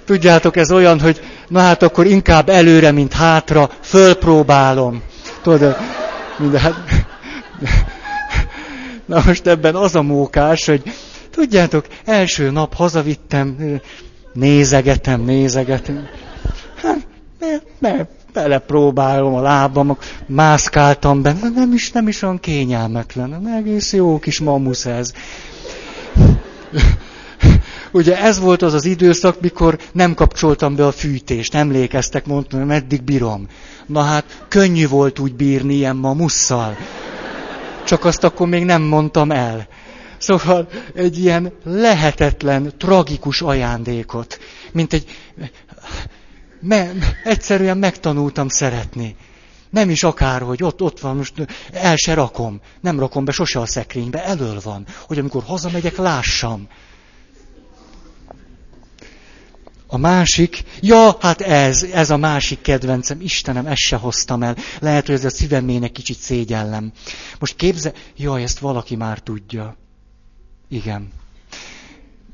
tudjátok, ez olyan, hogy na hát akkor inkább előre, mint hátra, fölpróbálom. Tudod, minden, na most ebben az a mókás, hogy tudjátok, első nap hazavittem, nézegetem, nézegetem. Hát, ne, ne, belepróbálom a lábam, mászkáltam benne, nem is, nem is olyan kényelmetlen, egész jó kis mamusz ez. Ugye ez volt az az időszak, mikor nem kapcsoltam be a fűtést, emlékeztek, mondtam, hogy meddig bírom. Na hát, könnyű volt úgy bírni ilyen mamusszal. Csak azt akkor még nem mondtam el. Szóval egy ilyen lehetetlen, tragikus ajándékot, mint egy... Me, egyszerűen megtanultam szeretni. Nem is akárhogy, ott, ott van, most el se rakom. Nem rakom be sose a szekrénybe, elől van, hogy amikor hazamegyek, lássam. A másik, ja, hát ez, ez a másik kedvencem, Istenem, ezt se hoztam el. Lehet, hogy ez a szívemének kicsit szégyellem. Most képze, jaj, ezt valaki már tudja. Igen.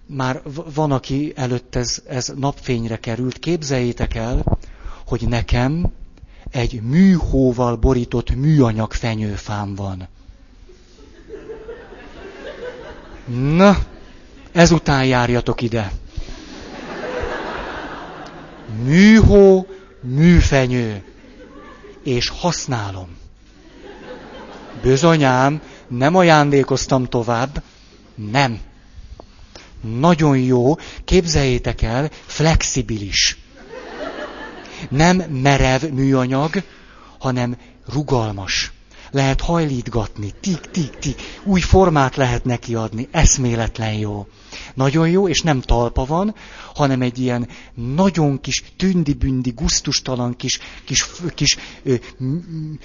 Már van, aki előtt ez, ez napfényre került. Képzeljétek el, hogy nekem egy műhóval borított műanyag fenyőfám van. Na, ezután járjatok ide műhó, műfenyő, és használom. Bizonyám, nem ajándékoztam tovább, nem. Nagyon jó, képzeljétek el, flexibilis. Nem merev műanyag, hanem rugalmas lehet hajlítgatni, tik, tik, tik, új formát lehet neki adni, eszméletlen jó. Nagyon jó, és nem talpa van, hanem egy ilyen nagyon kis, tündi-bündi, guztustalan kis, kis, kis ö, m, m,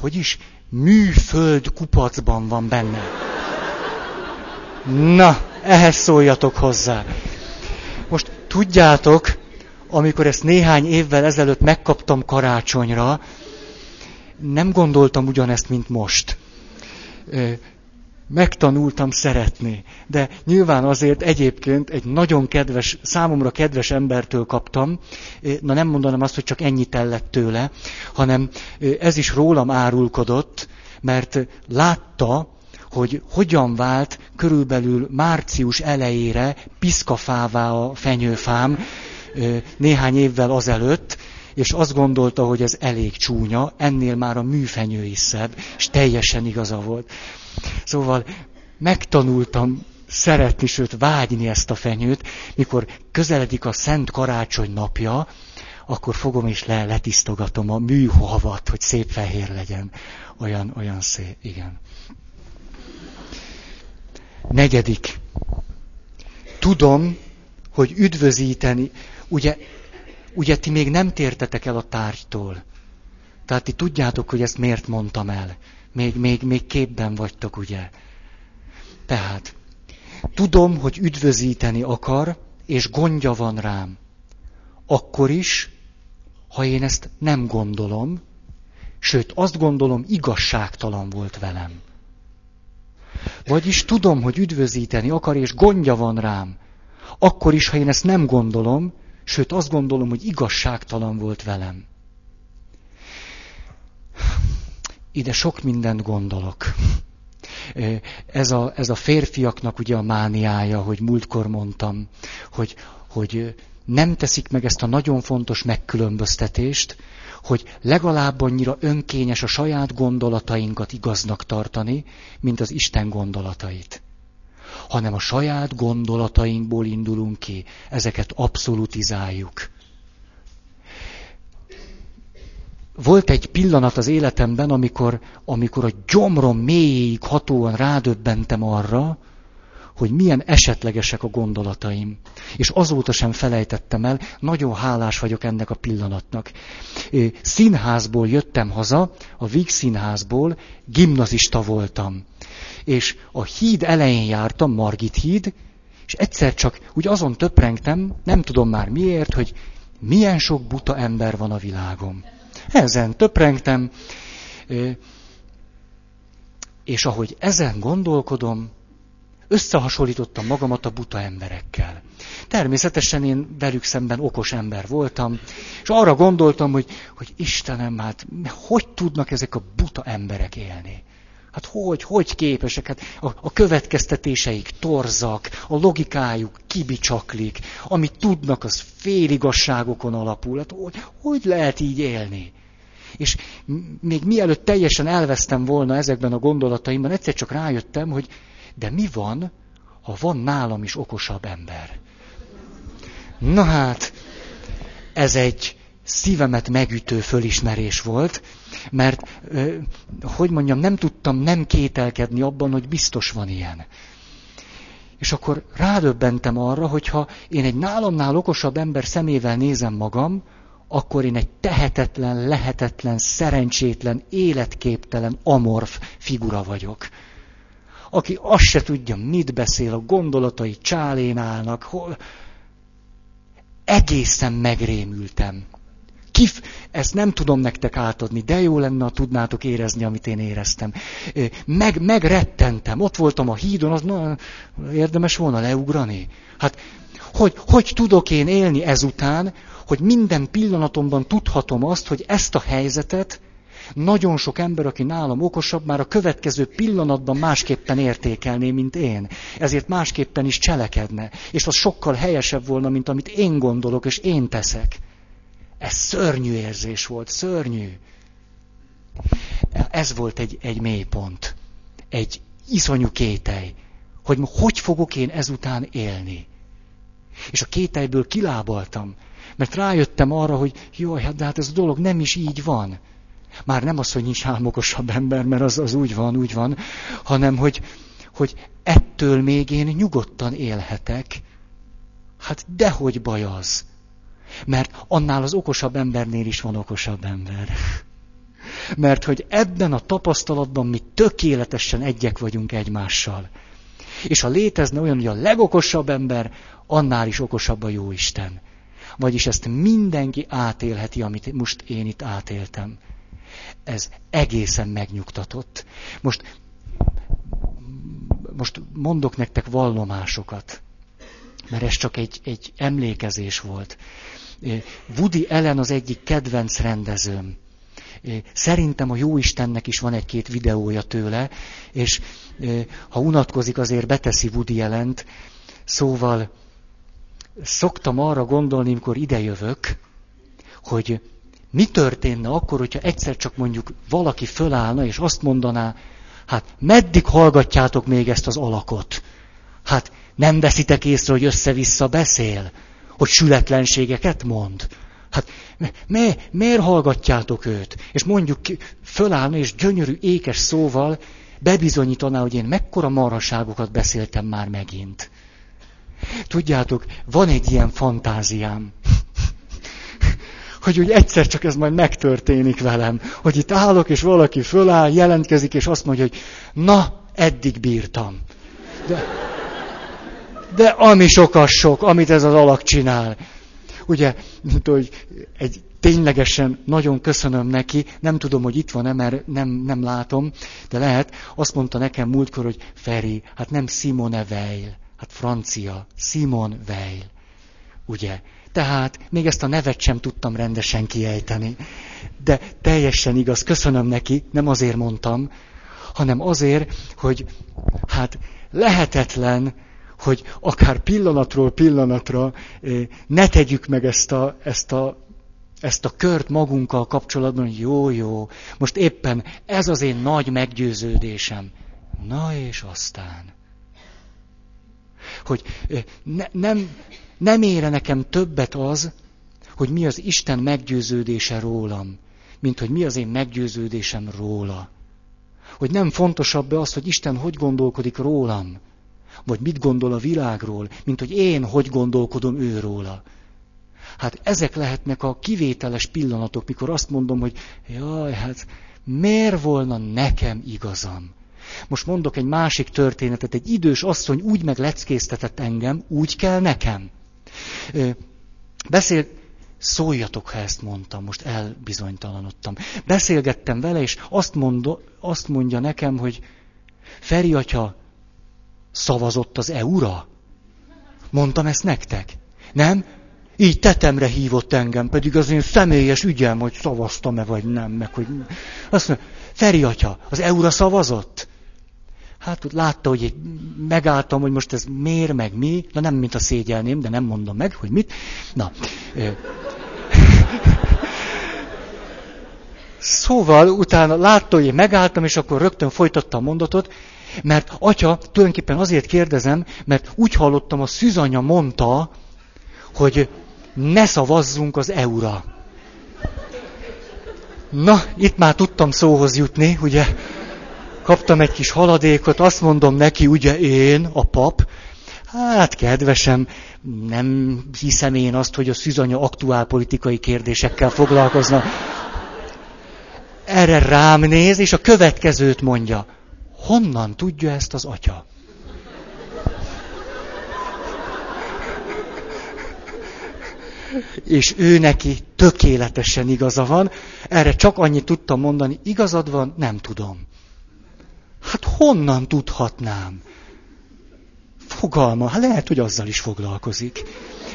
hogy is, műföld kupacban van benne. Na, ehhez szóljatok hozzá. Most tudjátok, amikor ezt néhány évvel ezelőtt megkaptam karácsonyra, nem gondoltam ugyanezt, mint most. Megtanultam szeretni, de nyilván azért egyébként egy nagyon kedves, számomra kedves embertől kaptam, na nem mondanám azt, hogy csak ennyit tellett tőle, hanem ez is rólam árulkodott, mert látta, hogy hogyan vált körülbelül március elejére piszkafává a fenyőfám néhány évvel azelőtt, és azt gondolta, hogy ez elég csúnya, ennél már a műfenyő is szebb, és teljesen igaza volt. Szóval megtanultam szeretni, sőt vágyni ezt a fenyőt, mikor közeledik a Szent Karácsony napja, akkor fogom és le, letisztogatom a műhavat, hogy szép fehér legyen. Olyan, olyan szép, igen. Negyedik. Tudom, hogy üdvözíteni, ugye ugye ti még nem tértetek el a tárgytól. Tehát ti tudjátok, hogy ezt miért mondtam el. Még, még, még képben vagytok, ugye. Tehát, tudom, hogy üdvözíteni akar, és gondja van rám. Akkor is, ha én ezt nem gondolom, sőt, azt gondolom, igazságtalan volt velem. Vagyis tudom, hogy üdvözíteni akar, és gondja van rám. Akkor is, ha én ezt nem gondolom, Sőt, azt gondolom, hogy igazságtalan volt velem. Ide sok mindent gondolok. Ez a, ez a férfiaknak ugye a mániája, hogy múltkor mondtam, hogy, hogy nem teszik meg ezt a nagyon fontos megkülönböztetést, hogy legalább annyira önkényes a saját gondolatainkat igaznak tartani, mint az Isten gondolatait. Hanem a saját gondolatainkból indulunk ki, ezeket abszolutizáljuk. Volt egy pillanat az életemben, amikor, amikor a gyomrom mélyéig hatóan rádöbbentem arra, hogy milyen esetlegesek a gondolataim. És azóta sem felejtettem el, nagyon hálás vagyok ennek a pillanatnak. Színházból jöttem haza, a Víg színházból, gimnazista voltam. És a híd elején jártam, Margit híd, és egyszer csak úgy azon töprengtem, nem tudom már miért, hogy milyen sok buta ember van a világon. Ezen töprengtem, és ahogy ezen gondolkodom, összehasonlítottam magamat a buta emberekkel. Természetesen én velük szemben okos ember voltam, és arra gondoltam, hogy, hogy Istenem, hát hogy tudnak ezek a buta emberek élni? Hát hogy, hogy képesek? Hát a, a következtetéseik torzak, a logikájuk kibicsaklik, amit tudnak, az féligasságokon alapul. Hát hogy, hogy lehet így élni? És még mielőtt teljesen elvesztem volna ezekben a gondolataimban, egyszer csak rájöttem, hogy de mi van, ha van nálam is okosabb ember? Na hát, ez egy szívemet megütő fölismerés volt, mert, hogy mondjam, nem tudtam nem kételkedni abban, hogy biztos van ilyen. És akkor rádöbbentem arra, hogy ha én egy nálamnál okosabb ember szemével nézem magam, akkor én egy tehetetlen, lehetetlen, szerencsétlen, életképtelen, amorf figura vagyok aki azt se tudja, mit beszél, a gondolatai csálén állnak, hol... Egészen megrémültem. Kif, ezt nem tudom nektek átadni, de jó lenne, ha tudnátok érezni, amit én éreztem. Meg, megrettentem, ott voltam a hídon, az na, érdemes volna leugrani. Hát, hogy, hogy tudok én élni ezután, hogy minden pillanatomban tudhatom azt, hogy ezt a helyzetet nagyon sok ember, aki nálam okosabb, már a következő pillanatban másképpen értékelné, mint én. Ezért másképpen is cselekedne. És az sokkal helyesebb volna, mint amit én gondolok, és én teszek. Ez szörnyű érzés volt, szörnyű. Ez volt egy, egy mélypont. Egy iszonyú kételj. Hogy hogy fogok én ezután élni. És a kételyből kilábaltam. Mert rájöttem arra, hogy jó, hát de hát ez a dolog nem is így van. Már nem az, hogy nincs álmokosabb ember, mert az, az úgy van, úgy van, hanem hogy, hogy ettől még én nyugodtan élhetek. Hát dehogy baj az. Mert annál az okosabb embernél is van okosabb ember. Mert hogy ebben a tapasztalatban mi tökéletesen egyek vagyunk egymással. És ha létezne olyan, hogy a legokosabb ember, annál is okosabb a Jóisten. Vagyis ezt mindenki átélheti, amit most én itt átéltem ez egészen megnyugtatott. Most, most mondok nektek vallomásokat, mert ez csak egy, egy emlékezés volt. Woody Ellen az egyik kedvenc rendezőm. Szerintem a Jóistennek is van egy-két videója tőle, és ha unatkozik, azért beteszi Woody Ellent. Szóval szoktam arra gondolni, amikor idejövök, hogy mi történne akkor, hogyha egyszer csak mondjuk valaki fölállna, és azt mondaná, hát meddig hallgatjátok még ezt az alakot? Hát nem veszitek észre, hogy össze-vissza beszél? Hogy sületlenségeket mond? Hát mi, miért hallgatjátok őt? És mondjuk fölállna, és gyönyörű ékes szóval bebizonyítaná, hogy én mekkora marhaságokat beszéltem már megint. Tudjátok, van egy ilyen fantáziám hogy úgy egyszer csak ez majd megtörténik velem. Hogy itt állok, és valaki föláll, jelentkezik, és azt mondja, hogy na, eddig bírtam. De, de ami sokas sok, amit ez az alak csinál. Ugye, mint hogy egy ténylegesen nagyon köszönöm neki, nem tudom, hogy itt van-e, mert nem, nem látom, de lehet, azt mondta nekem múltkor, hogy Feri, hát nem Simone Weil, hát francia, Simon Weil. Ugye? Tehát még ezt a nevet sem tudtam rendesen kiejteni. De teljesen igaz, köszönöm neki, nem azért mondtam, hanem azért, hogy hát lehetetlen, hogy akár pillanatról pillanatra ne tegyük meg ezt a, ezt a, ezt a kört magunkkal kapcsolatban, hogy jó, jó, most éppen ez az én nagy meggyőződésem. Na és aztán. Hogy ne, nem, nem ére nekem többet az, hogy mi az Isten meggyőződése rólam, mint hogy mi az én meggyőződésem róla. Hogy nem fontosabb az, hogy Isten hogy gondolkodik rólam, vagy mit gondol a világról, mint hogy én hogy gondolkodom ő róla. Hát ezek lehetnek a kivételes pillanatok, mikor azt mondom, hogy jaj, hát miért volna nekem igazam? Most mondok egy másik történetet, egy idős asszony úgy megleckéztetett engem, úgy kell nekem. Beszél, szóljatok, ha ezt mondtam, most elbizonytalanodtam. Beszélgettem vele, és azt, mondja, azt mondja nekem, hogy Feri atya szavazott az EU-ra? Mondtam ezt nektek? Nem? Így tetemre hívott engem, pedig az én személyes ügyem, hogy szavaztam-e vagy nem, meg hogy... Azt mondja, Feri atya, az EU-ra szavazott? Hát látta, hogy megálltam, hogy most ez miért, meg mi. Na nem, mint a szégyelném, de nem mondom meg, hogy mit. Na. Szóval utána látta, hogy én megálltam, és akkor rögtön folytatta a mondatot, mert atya, tulajdonképpen azért kérdezem, mert úgy hallottam, a szűzanya mondta, hogy ne szavazzunk az EU-ra. Na, itt már tudtam szóhoz jutni, ugye? Kaptam egy kis haladékot, azt mondom neki, ugye én, a pap, hát kedvesem, nem hiszem én azt, hogy a szűzanya aktuál politikai kérdésekkel foglalkozna. Erre rám néz, és a következőt mondja. Honnan tudja ezt az atya? És ő neki tökéletesen igaza van. Erre csak annyit tudtam mondani, igazad van, nem tudom. Hát honnan tudhatnám? Fogalma, hát lehet, hogy azzal is foglalkozik.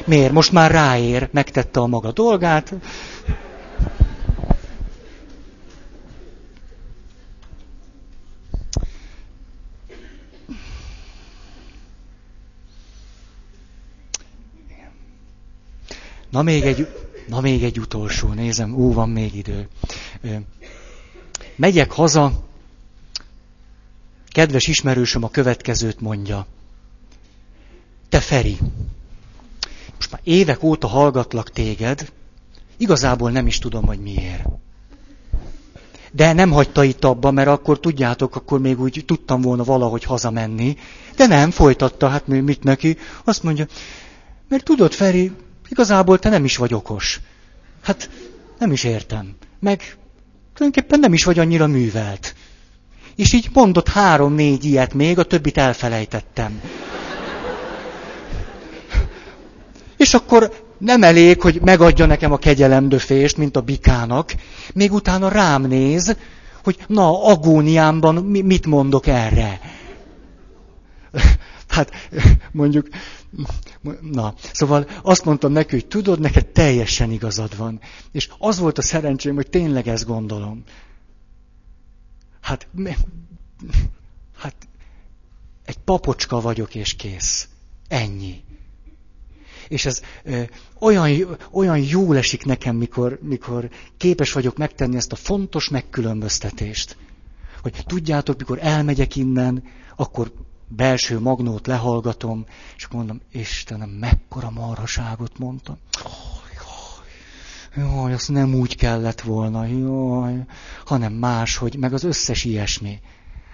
Miért? Most már ráér, megtette a maga dolgát. Na még egy, na még egy utolsó, nézem, ó, van még idő. Megyek haza, kedves ismerősöm a következőt mondja. Te Feri, most már évek óta hallgatlak téged, igazából nem is tudom, hogy miért. De nem hagyta itt abba, mert akkor tudjátok, akkor még úgy tudtam volna valahogy hazamenni. De nem, folytatta, hát mit neki? Azt mondja, mert tudod, Feri, Igazából te nem is vagy okos. Hát nem is értem. Meg tulajdonképpen nem is vagy annyira művelt. És így mondott három-négy ilyet még, a többit elfelejtettem. És akkor nem elég, hogy megadja nekem a kegyelemdöfést, mint a bikának, még utána rám néz, hogy na, agóniámban mit mondok erre. Hát mondjuk Na, szóval azt mondtam neki, hogy tudod, neked teljesen igazad van. És az volt a szerencsém, hogy tényleg ezt gondolom. Hát, hát egy papocska vagyok, és kész. Ennyi. És ez ö, olyan, olyan jól esik nekem, mikor, mikor képes vagyok megtenni ezt a fontos megkülönböztetést. Hogy tudjátok, mikor elmegyek innen, akkor belső magnót lehallgatom, és mondom, Istenem, mekkora marhaságot mondtam. Jaj, azt nem úgy kellett volna, jaj, hanem máshogy, meg az összes ilyesmi.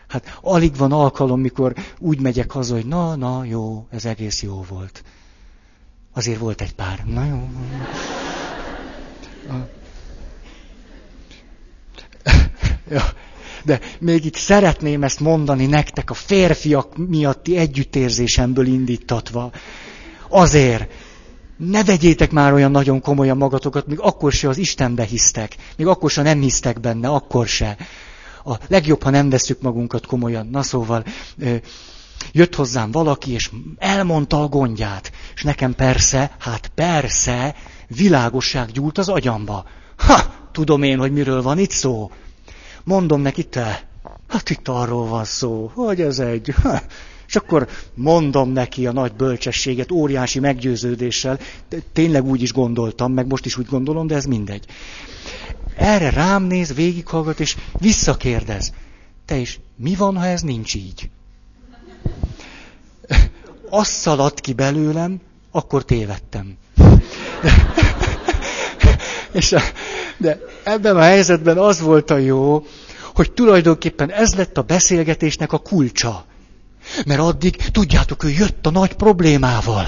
Hát alig van alkalom, mikor úgy megyek haza, hogy na, na, jó, ez egész jó volt. Azért volt egy pár. Na jó. Ja, de még itt szeretném ezt mondani nektek a férfiak miatti együttérzésemből indítatva. Azért, ne vegyétek már olyan nagyon komolyan magatokat, még akkor se az Istenbe hisztek, még akkor se nem hisztek benne, akkor se. A legjobb, ha nem veszük magunkat komolyan. Na szóval, jött hozzám valaki, és elmondta a gondját. És nekem persze, hát persze, világosság gyúlt az agyamba. Ha, tudom én, hogy miről van itt szó. Mondom neki, te, hát itt arról van szó, hogy ez egy, ha, És akkor mondom neki a nagy bölcsességet, óriási meggyőződéssel, tényleg úgy is gondoltam, meg most is úgy gondolom, de ez mindegy. Erre rám néz, végighallgat, és visszakérdez. Te is, mi van, ha ez nincs így? Azt szaladt ki belőlem, akkor tévedtem. És a, de ebben a helyzetben az volt a jó, hogy tulajdonképpen ez lett a beszélgetésnek a kulcsa. Mert addig, tudjátok, ő jött a nagy problémával.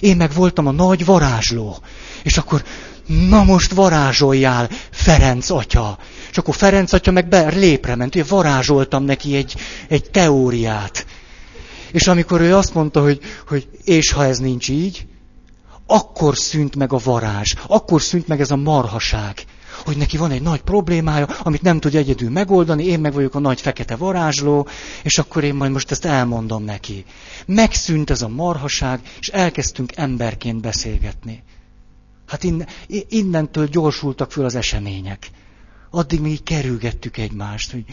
Én meg voltam a nagy varázsló. És akkor, na most varázsoljál, Ferenc atya. És akkor Ferenc atya meg be lépre ment, én varázsoltam neki egy, egy teóriát. És amikor ő azt mondta, hogy, hogy és ha ez nincs így, akkor szűnt meg a varázs, akkor szűnt meg ez a marhaság, hogy neki van egy nagy problémája, amit nem tud egyedül megoldani, én meg vagyok a nagy fekete varázsló, és akkor én majd most ezt elmondom neki. Megszűnt ez a marhaság, és elkezdtünk emberként beszélgetni. Hát innen, innentől gyorsultak föl az események. Addig még kerülgettük egymást, hogy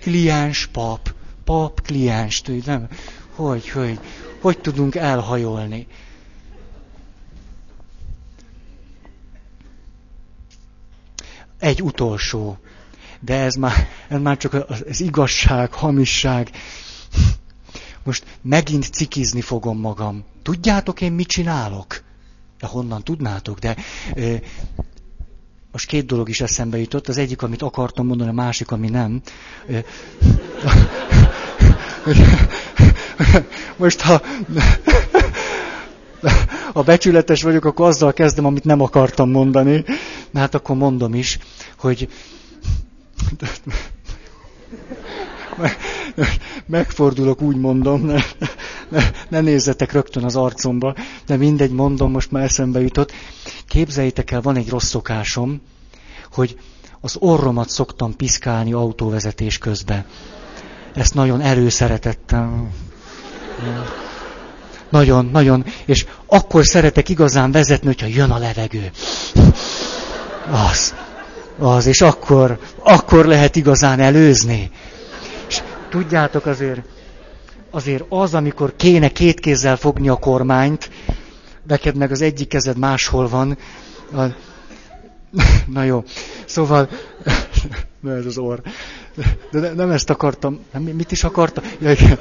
kliens, pap, pap, kliens, nem? Hogy, hogy, hogy tudunk elhajolni. Egy utolsó. De ez már, ez már csak az, az igazság, hamisság. Most megint cikizni fogom magam. Tudjátok én mit csinálok? De honnan tudnátok? De ö, most két dolog is eszembe jutott. Az egyik, amit akartam mondani, a másik, ami nem. Ö, most ha ha becsületes vagyok, akkor azzal kezdem, amit nem akartam mondani. Na hát akkor mondom is, hogy megfordulok, úgy mondom, ne, ne, ne nézzetek rögtön az arcomba, de mindegy, mondom, most már eszembe jutott. Képzeljétek el, van egy rossz szokásom, hogy az orromat szoktam piszkálni autóvezetés közben. Ezt nagyon előszeretettem. Nagyon, nagyon. És akkor szeretek igazán vezetni, hogyha jön a levegő. Az. Az, és akkor, akkor lehet igazán előzni. És tudjátok azért, azért az, amikor kéne két kézzel fogni a kormányt, neked meg az egyik kezed máshol van. A... Na jó, szóval, na ez az orr. De nem ezt akartam, nem, mit is akartam? Ja, igen.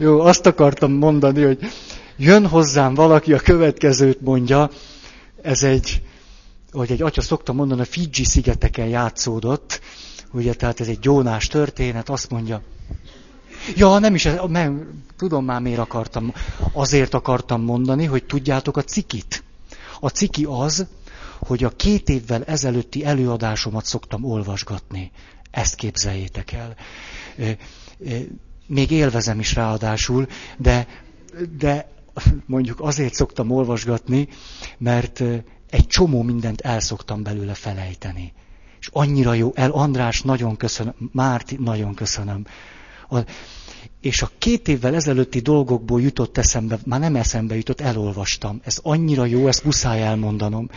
Jó, azt akartam mondani, hogy jön hozzám valaki, a következőt mondja, ez egy, hogy egy atya szokta mondani, a Fiji szigeteken játszódott, ugye, tehát ez egy gyónás történet, azt mondja, ja, nem is, nem, tudom már miért akartam, azért akartam mondani, hogy tudjátok a cikit. A ciki az, hogy a két évvel ezelőtti előadásomat szoktam olvasgatni. Ezt képzeljétek el még élvezem is ráadásul, de, de mondjuk azért szoktam olvasgatni, mert egy csomó mindent el szoktam belőle felejteni. És annyira jó, el András, nagyon köszönöm, Márti, nagyon köszönöm. A, és a két évvel ezelőtti dolgokból jutott eszembe, már nem eszembe jutott, elolvastam. Ez annyira jó, ezt muszáj elmondanom,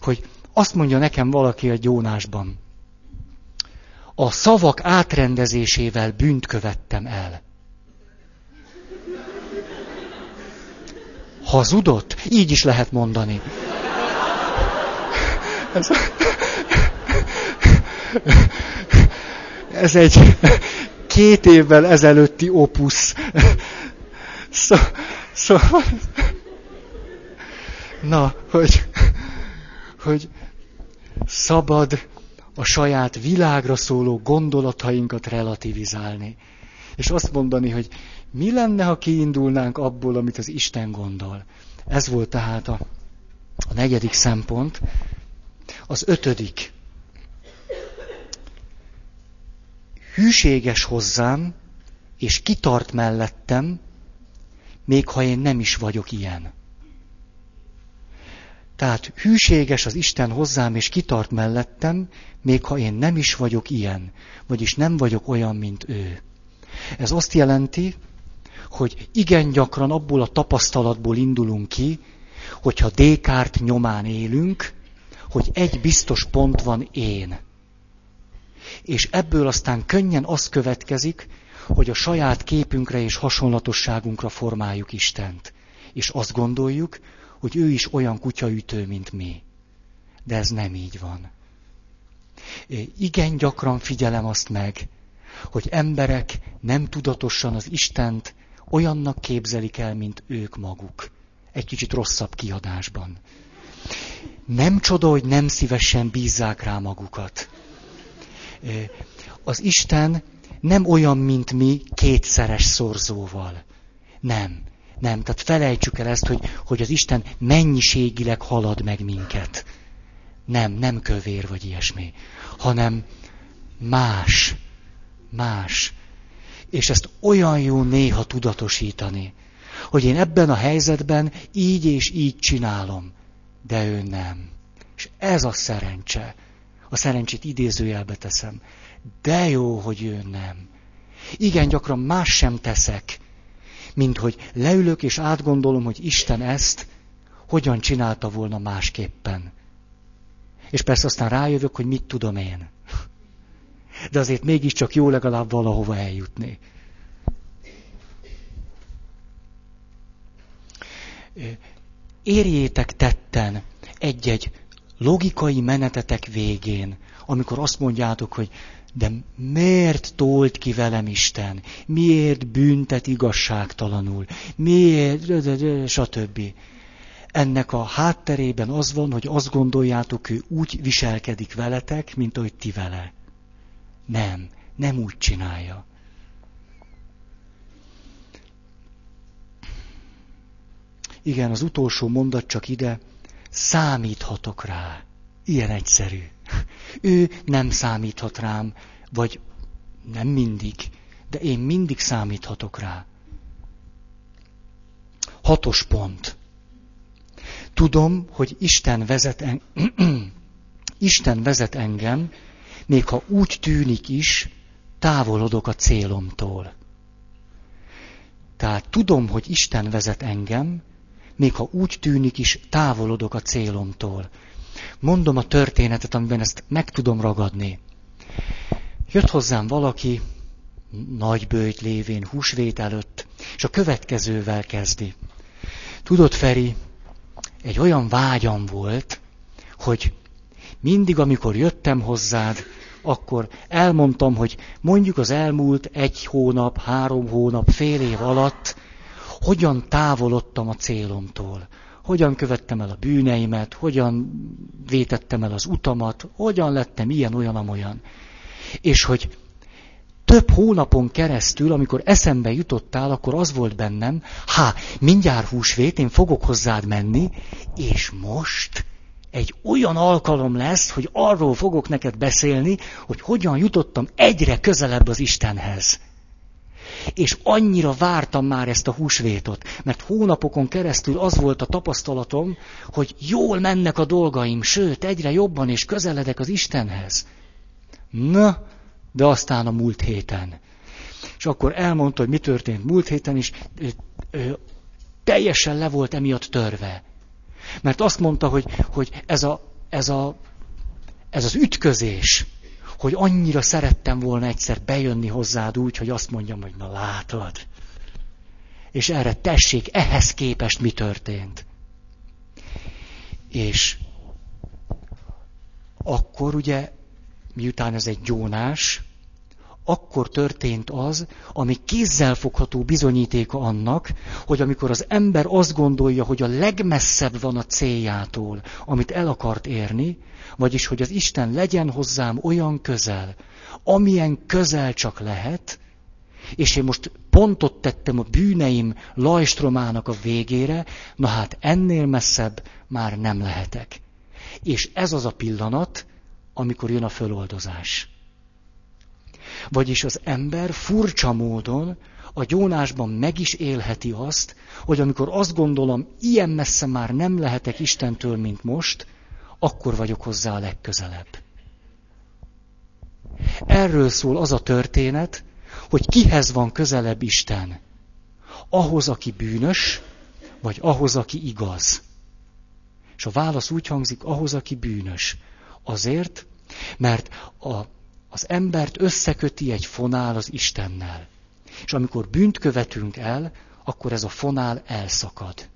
hogy azt mondja nekem valaki a gyónásban, a szavak átrendezésével bűnt követtem el. Hazudott? Így is lehet mondani. Ez, ez egy két évvel ezelőtti opusz. Szó, szó, na, hogy, hogy szabad a saját világra szóló gondolatainkat relativizálni. És azt mondani, hogy mi lenne, ha kiindulnánk abból, amit az Isten gondol. Ez volt tehát a, a negyedik szempont. Az ötödik. Hűséges hozzám, és kitart mellettem, még ha én nem is vagyok ilyen. Tehát hűséges az Isten hozzám, és kitart mellettem, még ha én nem is vagyok ilyen, vagyis nem vagyok olyan, mint ő. Ez azt jelenti, hogy igen gyakran abból a tapasztalatból indulunk ki, hogyha Dékárt nyomán élünk, hogy egy biztos pont van én. És ebből aztán könnyen az következik, hogy a saját képünkre és hasonlatosságunkra formáljuk Istent. És azt gondoljuk, hogy ő is olyan kutyaütő, mint mi. De ez nem így van. Igen gyakran figyelem azt meg, hogy emberek nem tudatosan az Istent olyannak képzelik el, mint ők maguk. Egy kicsit rosszabb kiadásban. Nem csoda, hogy nem szívesen bízzák rá magukat. Az Isten nem olyan, mint mi, kétszeres szorzóval. Nem. Nem. Tehát felejtsük el ezt, hogy, hogy az Isten mennyiségileg halad meg minket. Nem, nem kövér vagy ilyesmi, hanem más. Más. És ezt olyan jó néha tudatosítani, hogy én ebben a helyzetben így és így csinálom, de ő nem. És ez a szerencse. A szerencsét idézőjelbe teszem. De jó, hogy ő nem. Igen, gyakran más sem teszek, mint hogy leülök és átgondolom, hogy Isten ezt hogyan csinálta volna másképpen. És persze aztán rájövök, hogy mit tudom én. De azért mégiscsak jó legalább valahova eljutni. Érjétek tetten egy-egy logikai menetetek végén, amikor azt mondjátok, hogy de miért tolt ki velem Isten? Miért büntet igazságtalanul? Miért? stb. Ennek a hátterében az van, hogy azt gondoljátok, ő úgy viselkedik veletek, mint ahogy ti vele. Nem, nem úgy csinálja. Igen, az utolsó mondat csak ide, számíthatok rá. Ilyen egyszerű. Ő nem számíthat rám, vagy nem mindig, de én mindig számíthatok rá. Hatos pont. Tudom, hogy Isten vezet, en... Isten vezet engem, még ha úgy tűnik is, távolodok a célomtól. Tehát tudom, hogy Isten vezet engem, még ha úgy tűnik is, távolodok a célomtól. Mondom a történetet, amiben ezt meg tudom ragadni. Jött hozzám valaki, nagy bőjt lévén, húsvét előtt, és a következővel kezdi. Tudod, Feri, egy olyan vágyam volt, hogy mindig, amikor jöttem hozzád, akkor elmondtam, hogy mondjuk az elmúlt egy hónap, három hónap, fél év alatt hogyan távolodtam a célomtól, hogyan követtem el a bűneimet, hogyan vétettem el az utamat, hogyan lettem ilyen, olyan, amolyan. És hogy több hónapon keresztül, amikor eszembe jutottál, akkor az volt bennem, há, mindjárt húsvét, én fogok hozzád menni, és most egy olyan alkalom lesz, hogy arról fogok neked beszélni, hogy hogyan jutottam egyre közelebb az Istenhez. És annyira vártam már ezt a húsvétot, mert hónapokon keresztül az volt a tapasztalatom, hogy jól mennek a dolgaim, sőt, egyre jobban és közeledek az Istenhez. Na, de aztán a múlt héten. És akkor elmondta, hogy mi történt múlt héten, és ö, ö, teljesen le volt emiatt törve. Mert azt mondta, hogy, hogy ez, a, ez, a, ez az ütközés, hogy annyira szerettem volna egyszer bejönni hozzád úgy, hogy azt mondjam, hogy na látod. És erre tessék, ehhez képest mi történt. És akkor ugye, miután ez egy gyónás, akkor történt az, ami kézzelfogható bizonyítéka annak, hogy amikor az ember azt gondolja, hogy a legmesszebb van a céljától, amit el akart érni, vagyis hogy az Isten legyen hozzám olyan közel, amilyen közel csak lehet, és én most pontot tettem a bűneim lajstromának a végére, na hát ennél messzebb már nem lehetek. És ez az a pillanat, amikor jön a föloldozás. Vagyis az ember furcsa módon a gyónásban meg is élheti azt, hogy amikor azt gondolom, ilyen messze már nem lehetek Istentől, mint most, akkor vagyok hozzá a legközelebb. Erről szól az a történet, hogy kihez van közelebb Isten. Ahhoz, aki bűnös, vagy ahhoz, aki igaz. És a válasz úgy hangzik, ahhoz, aki bűnös. Azért, mert a az embert összeköti egy fonál az Istennel. És amikor bűnt követünk el, akkor ez a fonál elszakad.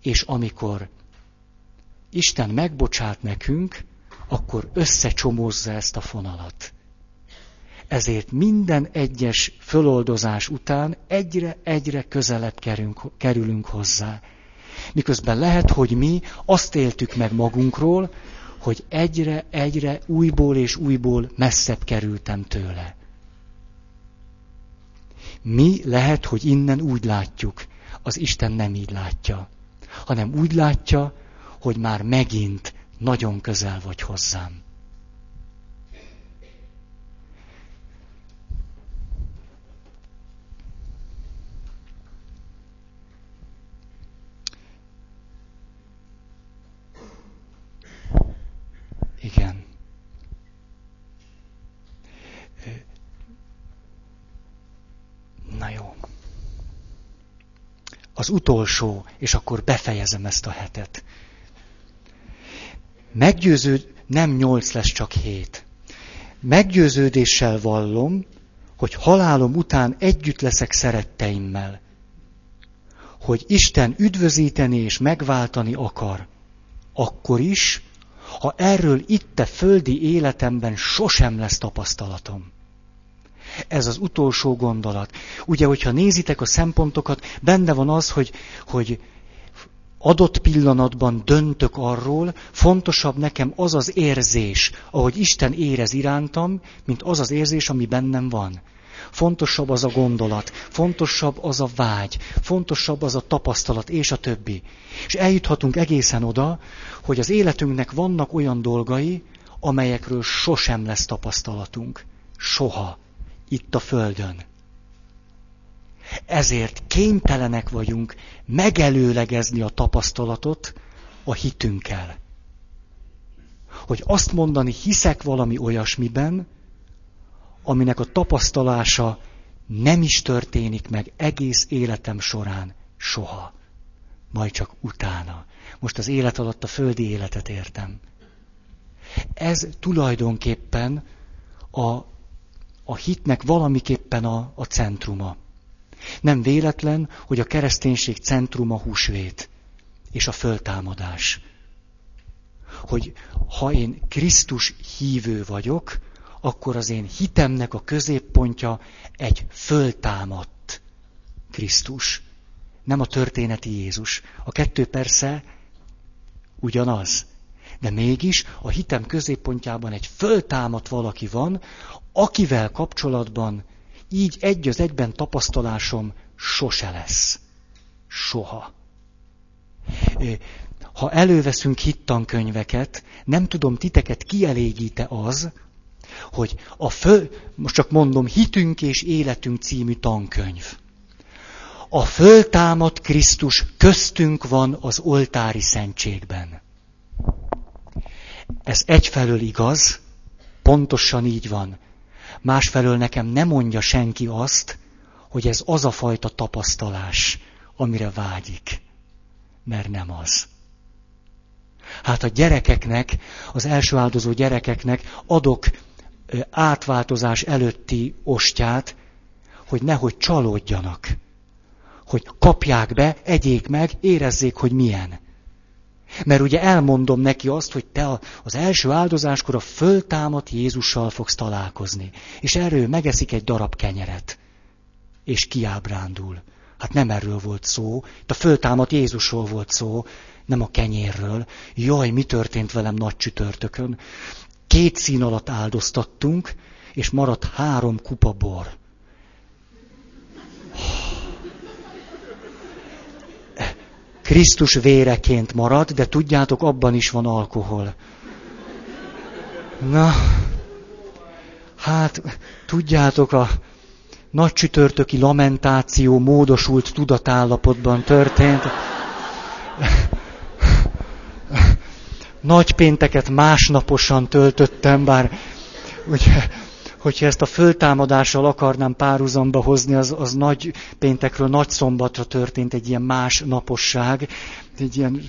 És amikor Isten megbocsát nekünk, akkor összecsomózza ezt a fonalat. Ezért minden egyes föloldozás után egyre-egyre közelebb kerülünk, kerülünk hozzá. Miközben lehet, hogy mi azt éltük meg magunkról, hogy egyre-egyre újból és újból messzebb kerültem tőle. Mi lehet, hogy innen úgy látjuk, az Isten nem így látja, hanem úgy látja, hogy már megint nagyon közel vagy hozzám. Igen. Na jó. Az utolsó, és akkor befejezem ezt a hetet. Meggyőződ, nem nyolc lesz, csak hét. Meggyőződéssel vallom, hogy halálom után együtt leszek szeretteimmel. Hogy Isten üdvözíteni és megváltani akar. Akkor is, ha erről itt a földi életemben sosem lesz tapasztalatom. Ez az utolsó gondolat. Ugye, hogyha nézitek a szempontokat, benne van az, hogy, hogy adott pillanatban döntök arról, fontosabb nekem az az érzés, ahogy Isten érez irántam, mint az az érzés, ami bennem van. Fontosabb az a gondolat, fontosabb az a vágy, fontosabb az a tapasztalat, és a többi. És eljuthatunk egészen oda, hogy az életünknek vannak olyan dolgai, amelyekről sosem lesz tapasztalatunk. Soha. Itt a Földön. Ezért kénytelenek vagyunk megelőlegezni a tapasztalatot a hitünkkel. Hogy azt mondani, hiszek valami olyasmiben, aminek a tapasztalása nem is történik meg egész életem során soha. Majd csak utána. Most az élet alatt a földi életet értem. Ez tulajdonképpen a, a hitnek valamiképpen a, a centruma. Nem véletlen, hogy a kereszténység centruma húsvét és a föltámadás. Hogy ha én Krisztus hívő vagyok, akkor az én hitemnek a középpontja egy föltámadt Krisztus. Nem a történeti Jézus. A kettő persze ugyanaz. De mégis a hitem középpontjában egy föltámadt valaki van, akivel kapcsolatban így egy az egyben tapasztalásom sose lesz. Soha. Ha előveszünk hittankönyveket, nem tudom, titeket kielégíte az, hogy a föl, most csak mondom, hitünk és életünk című tankönyv. A föltámadt Krisztus köztünk van az oltári szentségben. Ez egyfelől igaz, pontosan így van. Másfelől nekem nem mondja senki azt, hogy ez az a fajta tapasztalás, amire vágyik. Mert nem az. Hát a gyerekeknek, az első áldozó gyerekeknek adok átváltozás előtti ostját, hogy nehogy csalódjanak. Hogy kapják be, egyék meg, érezzék, hogy milyen. Mert ugye elmondom neki azt, hogy te az első áldozáskor a föltámadt Jézussal fogsz találkozni. És erről megeszik egy darab kenyeret. És kiábrándul. Hát nem erről volt szó, itt a föltámadt Jézusról volt szó, nem a kenyérről. Jaj, mi történt velem nagy csütörtökön? Két szín alatt áldoztattunk, és maradt három kupa bor. Krisztus véreként marad, de tudjátok, abban is van alkohol. Na, hát tudjátok, a nagy csütörtöki lamentáció módosult tudatállapotban történt. Nagy pénteket másnaposan töltöttem, bár ugye, hogyha ezt a föltámadással akarnám párhuzamba hozni, az, az nagy péntekről nagy szombatra történt egy ilyen más naposság, egy ilyen,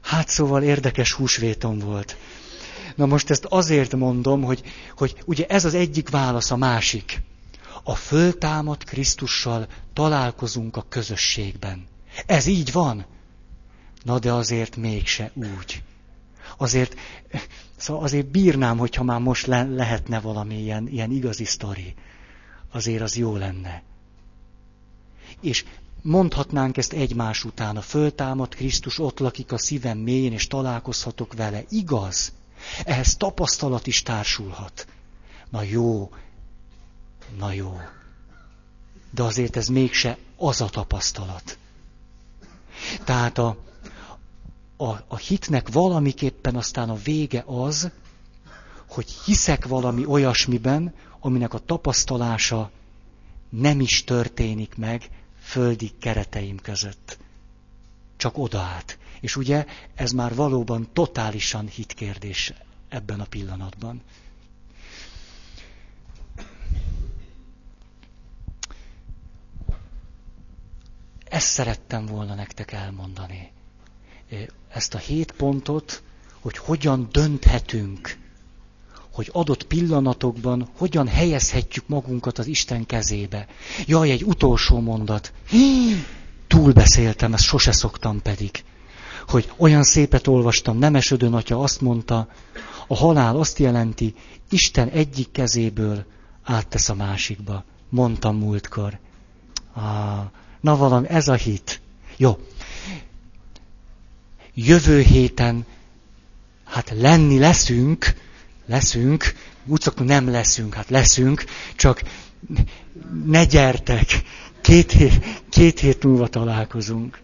hát szóval érdekes húsvétom volt. Na most ezt azért mondom, hogy, hogy ugye ez az egyik válasz a másik. A föltámadt Krisztussal találkozunk a közösségben. Ez így van. Na de azért mégse úgy. Azért, szóval azért bírnám, hogyha már most le, lehetne valami ilyen, ilyen igazi sztori. Azért az jó lenne. És mondhatnánk ezt egymás után. A föltámadt Krisztus ott lakik a szívem mélyén, és találkozhatok vele. Igaz. Ehhez tapasztalat is társulhat. Na jó, na jó. De azért ez mégse az a tapasztalat. Tehát a, a, a hitnek valamiképpen aztán a vége az, hogy hiszek valami olyasmiben, aminek a tapasztalása nem is történik meg földi kereteim között. Csak oda át. És ugye ez már valóban totálisan hitkérdés ebben a pillanatban. Ezt szerettem volna nektek elmondani. Ezt a hét pontot, hogy hogyan dönthetünk, hogy adott pillanatokban hogyan helyezhetjük magunkat az Isten kezébe. Jaj, egy utolsó mondat. Hí, túl beszéltem, ezt sose szoktam pedig. Hogy olyan szépet olvastam, Nemesödön atya azt mondta, a halál azt jelenti, Isten egyik kezéből áttesz a másikba. Mondtam múltkor. Ah, Na valami, ez a hit. Jó. Jövő héten, hát lenni leszünk, leszünk, úgy szoktunk, nem leszünk, hát leszünk, csak ne gyertek, két hét, két hét múlva találkozunk.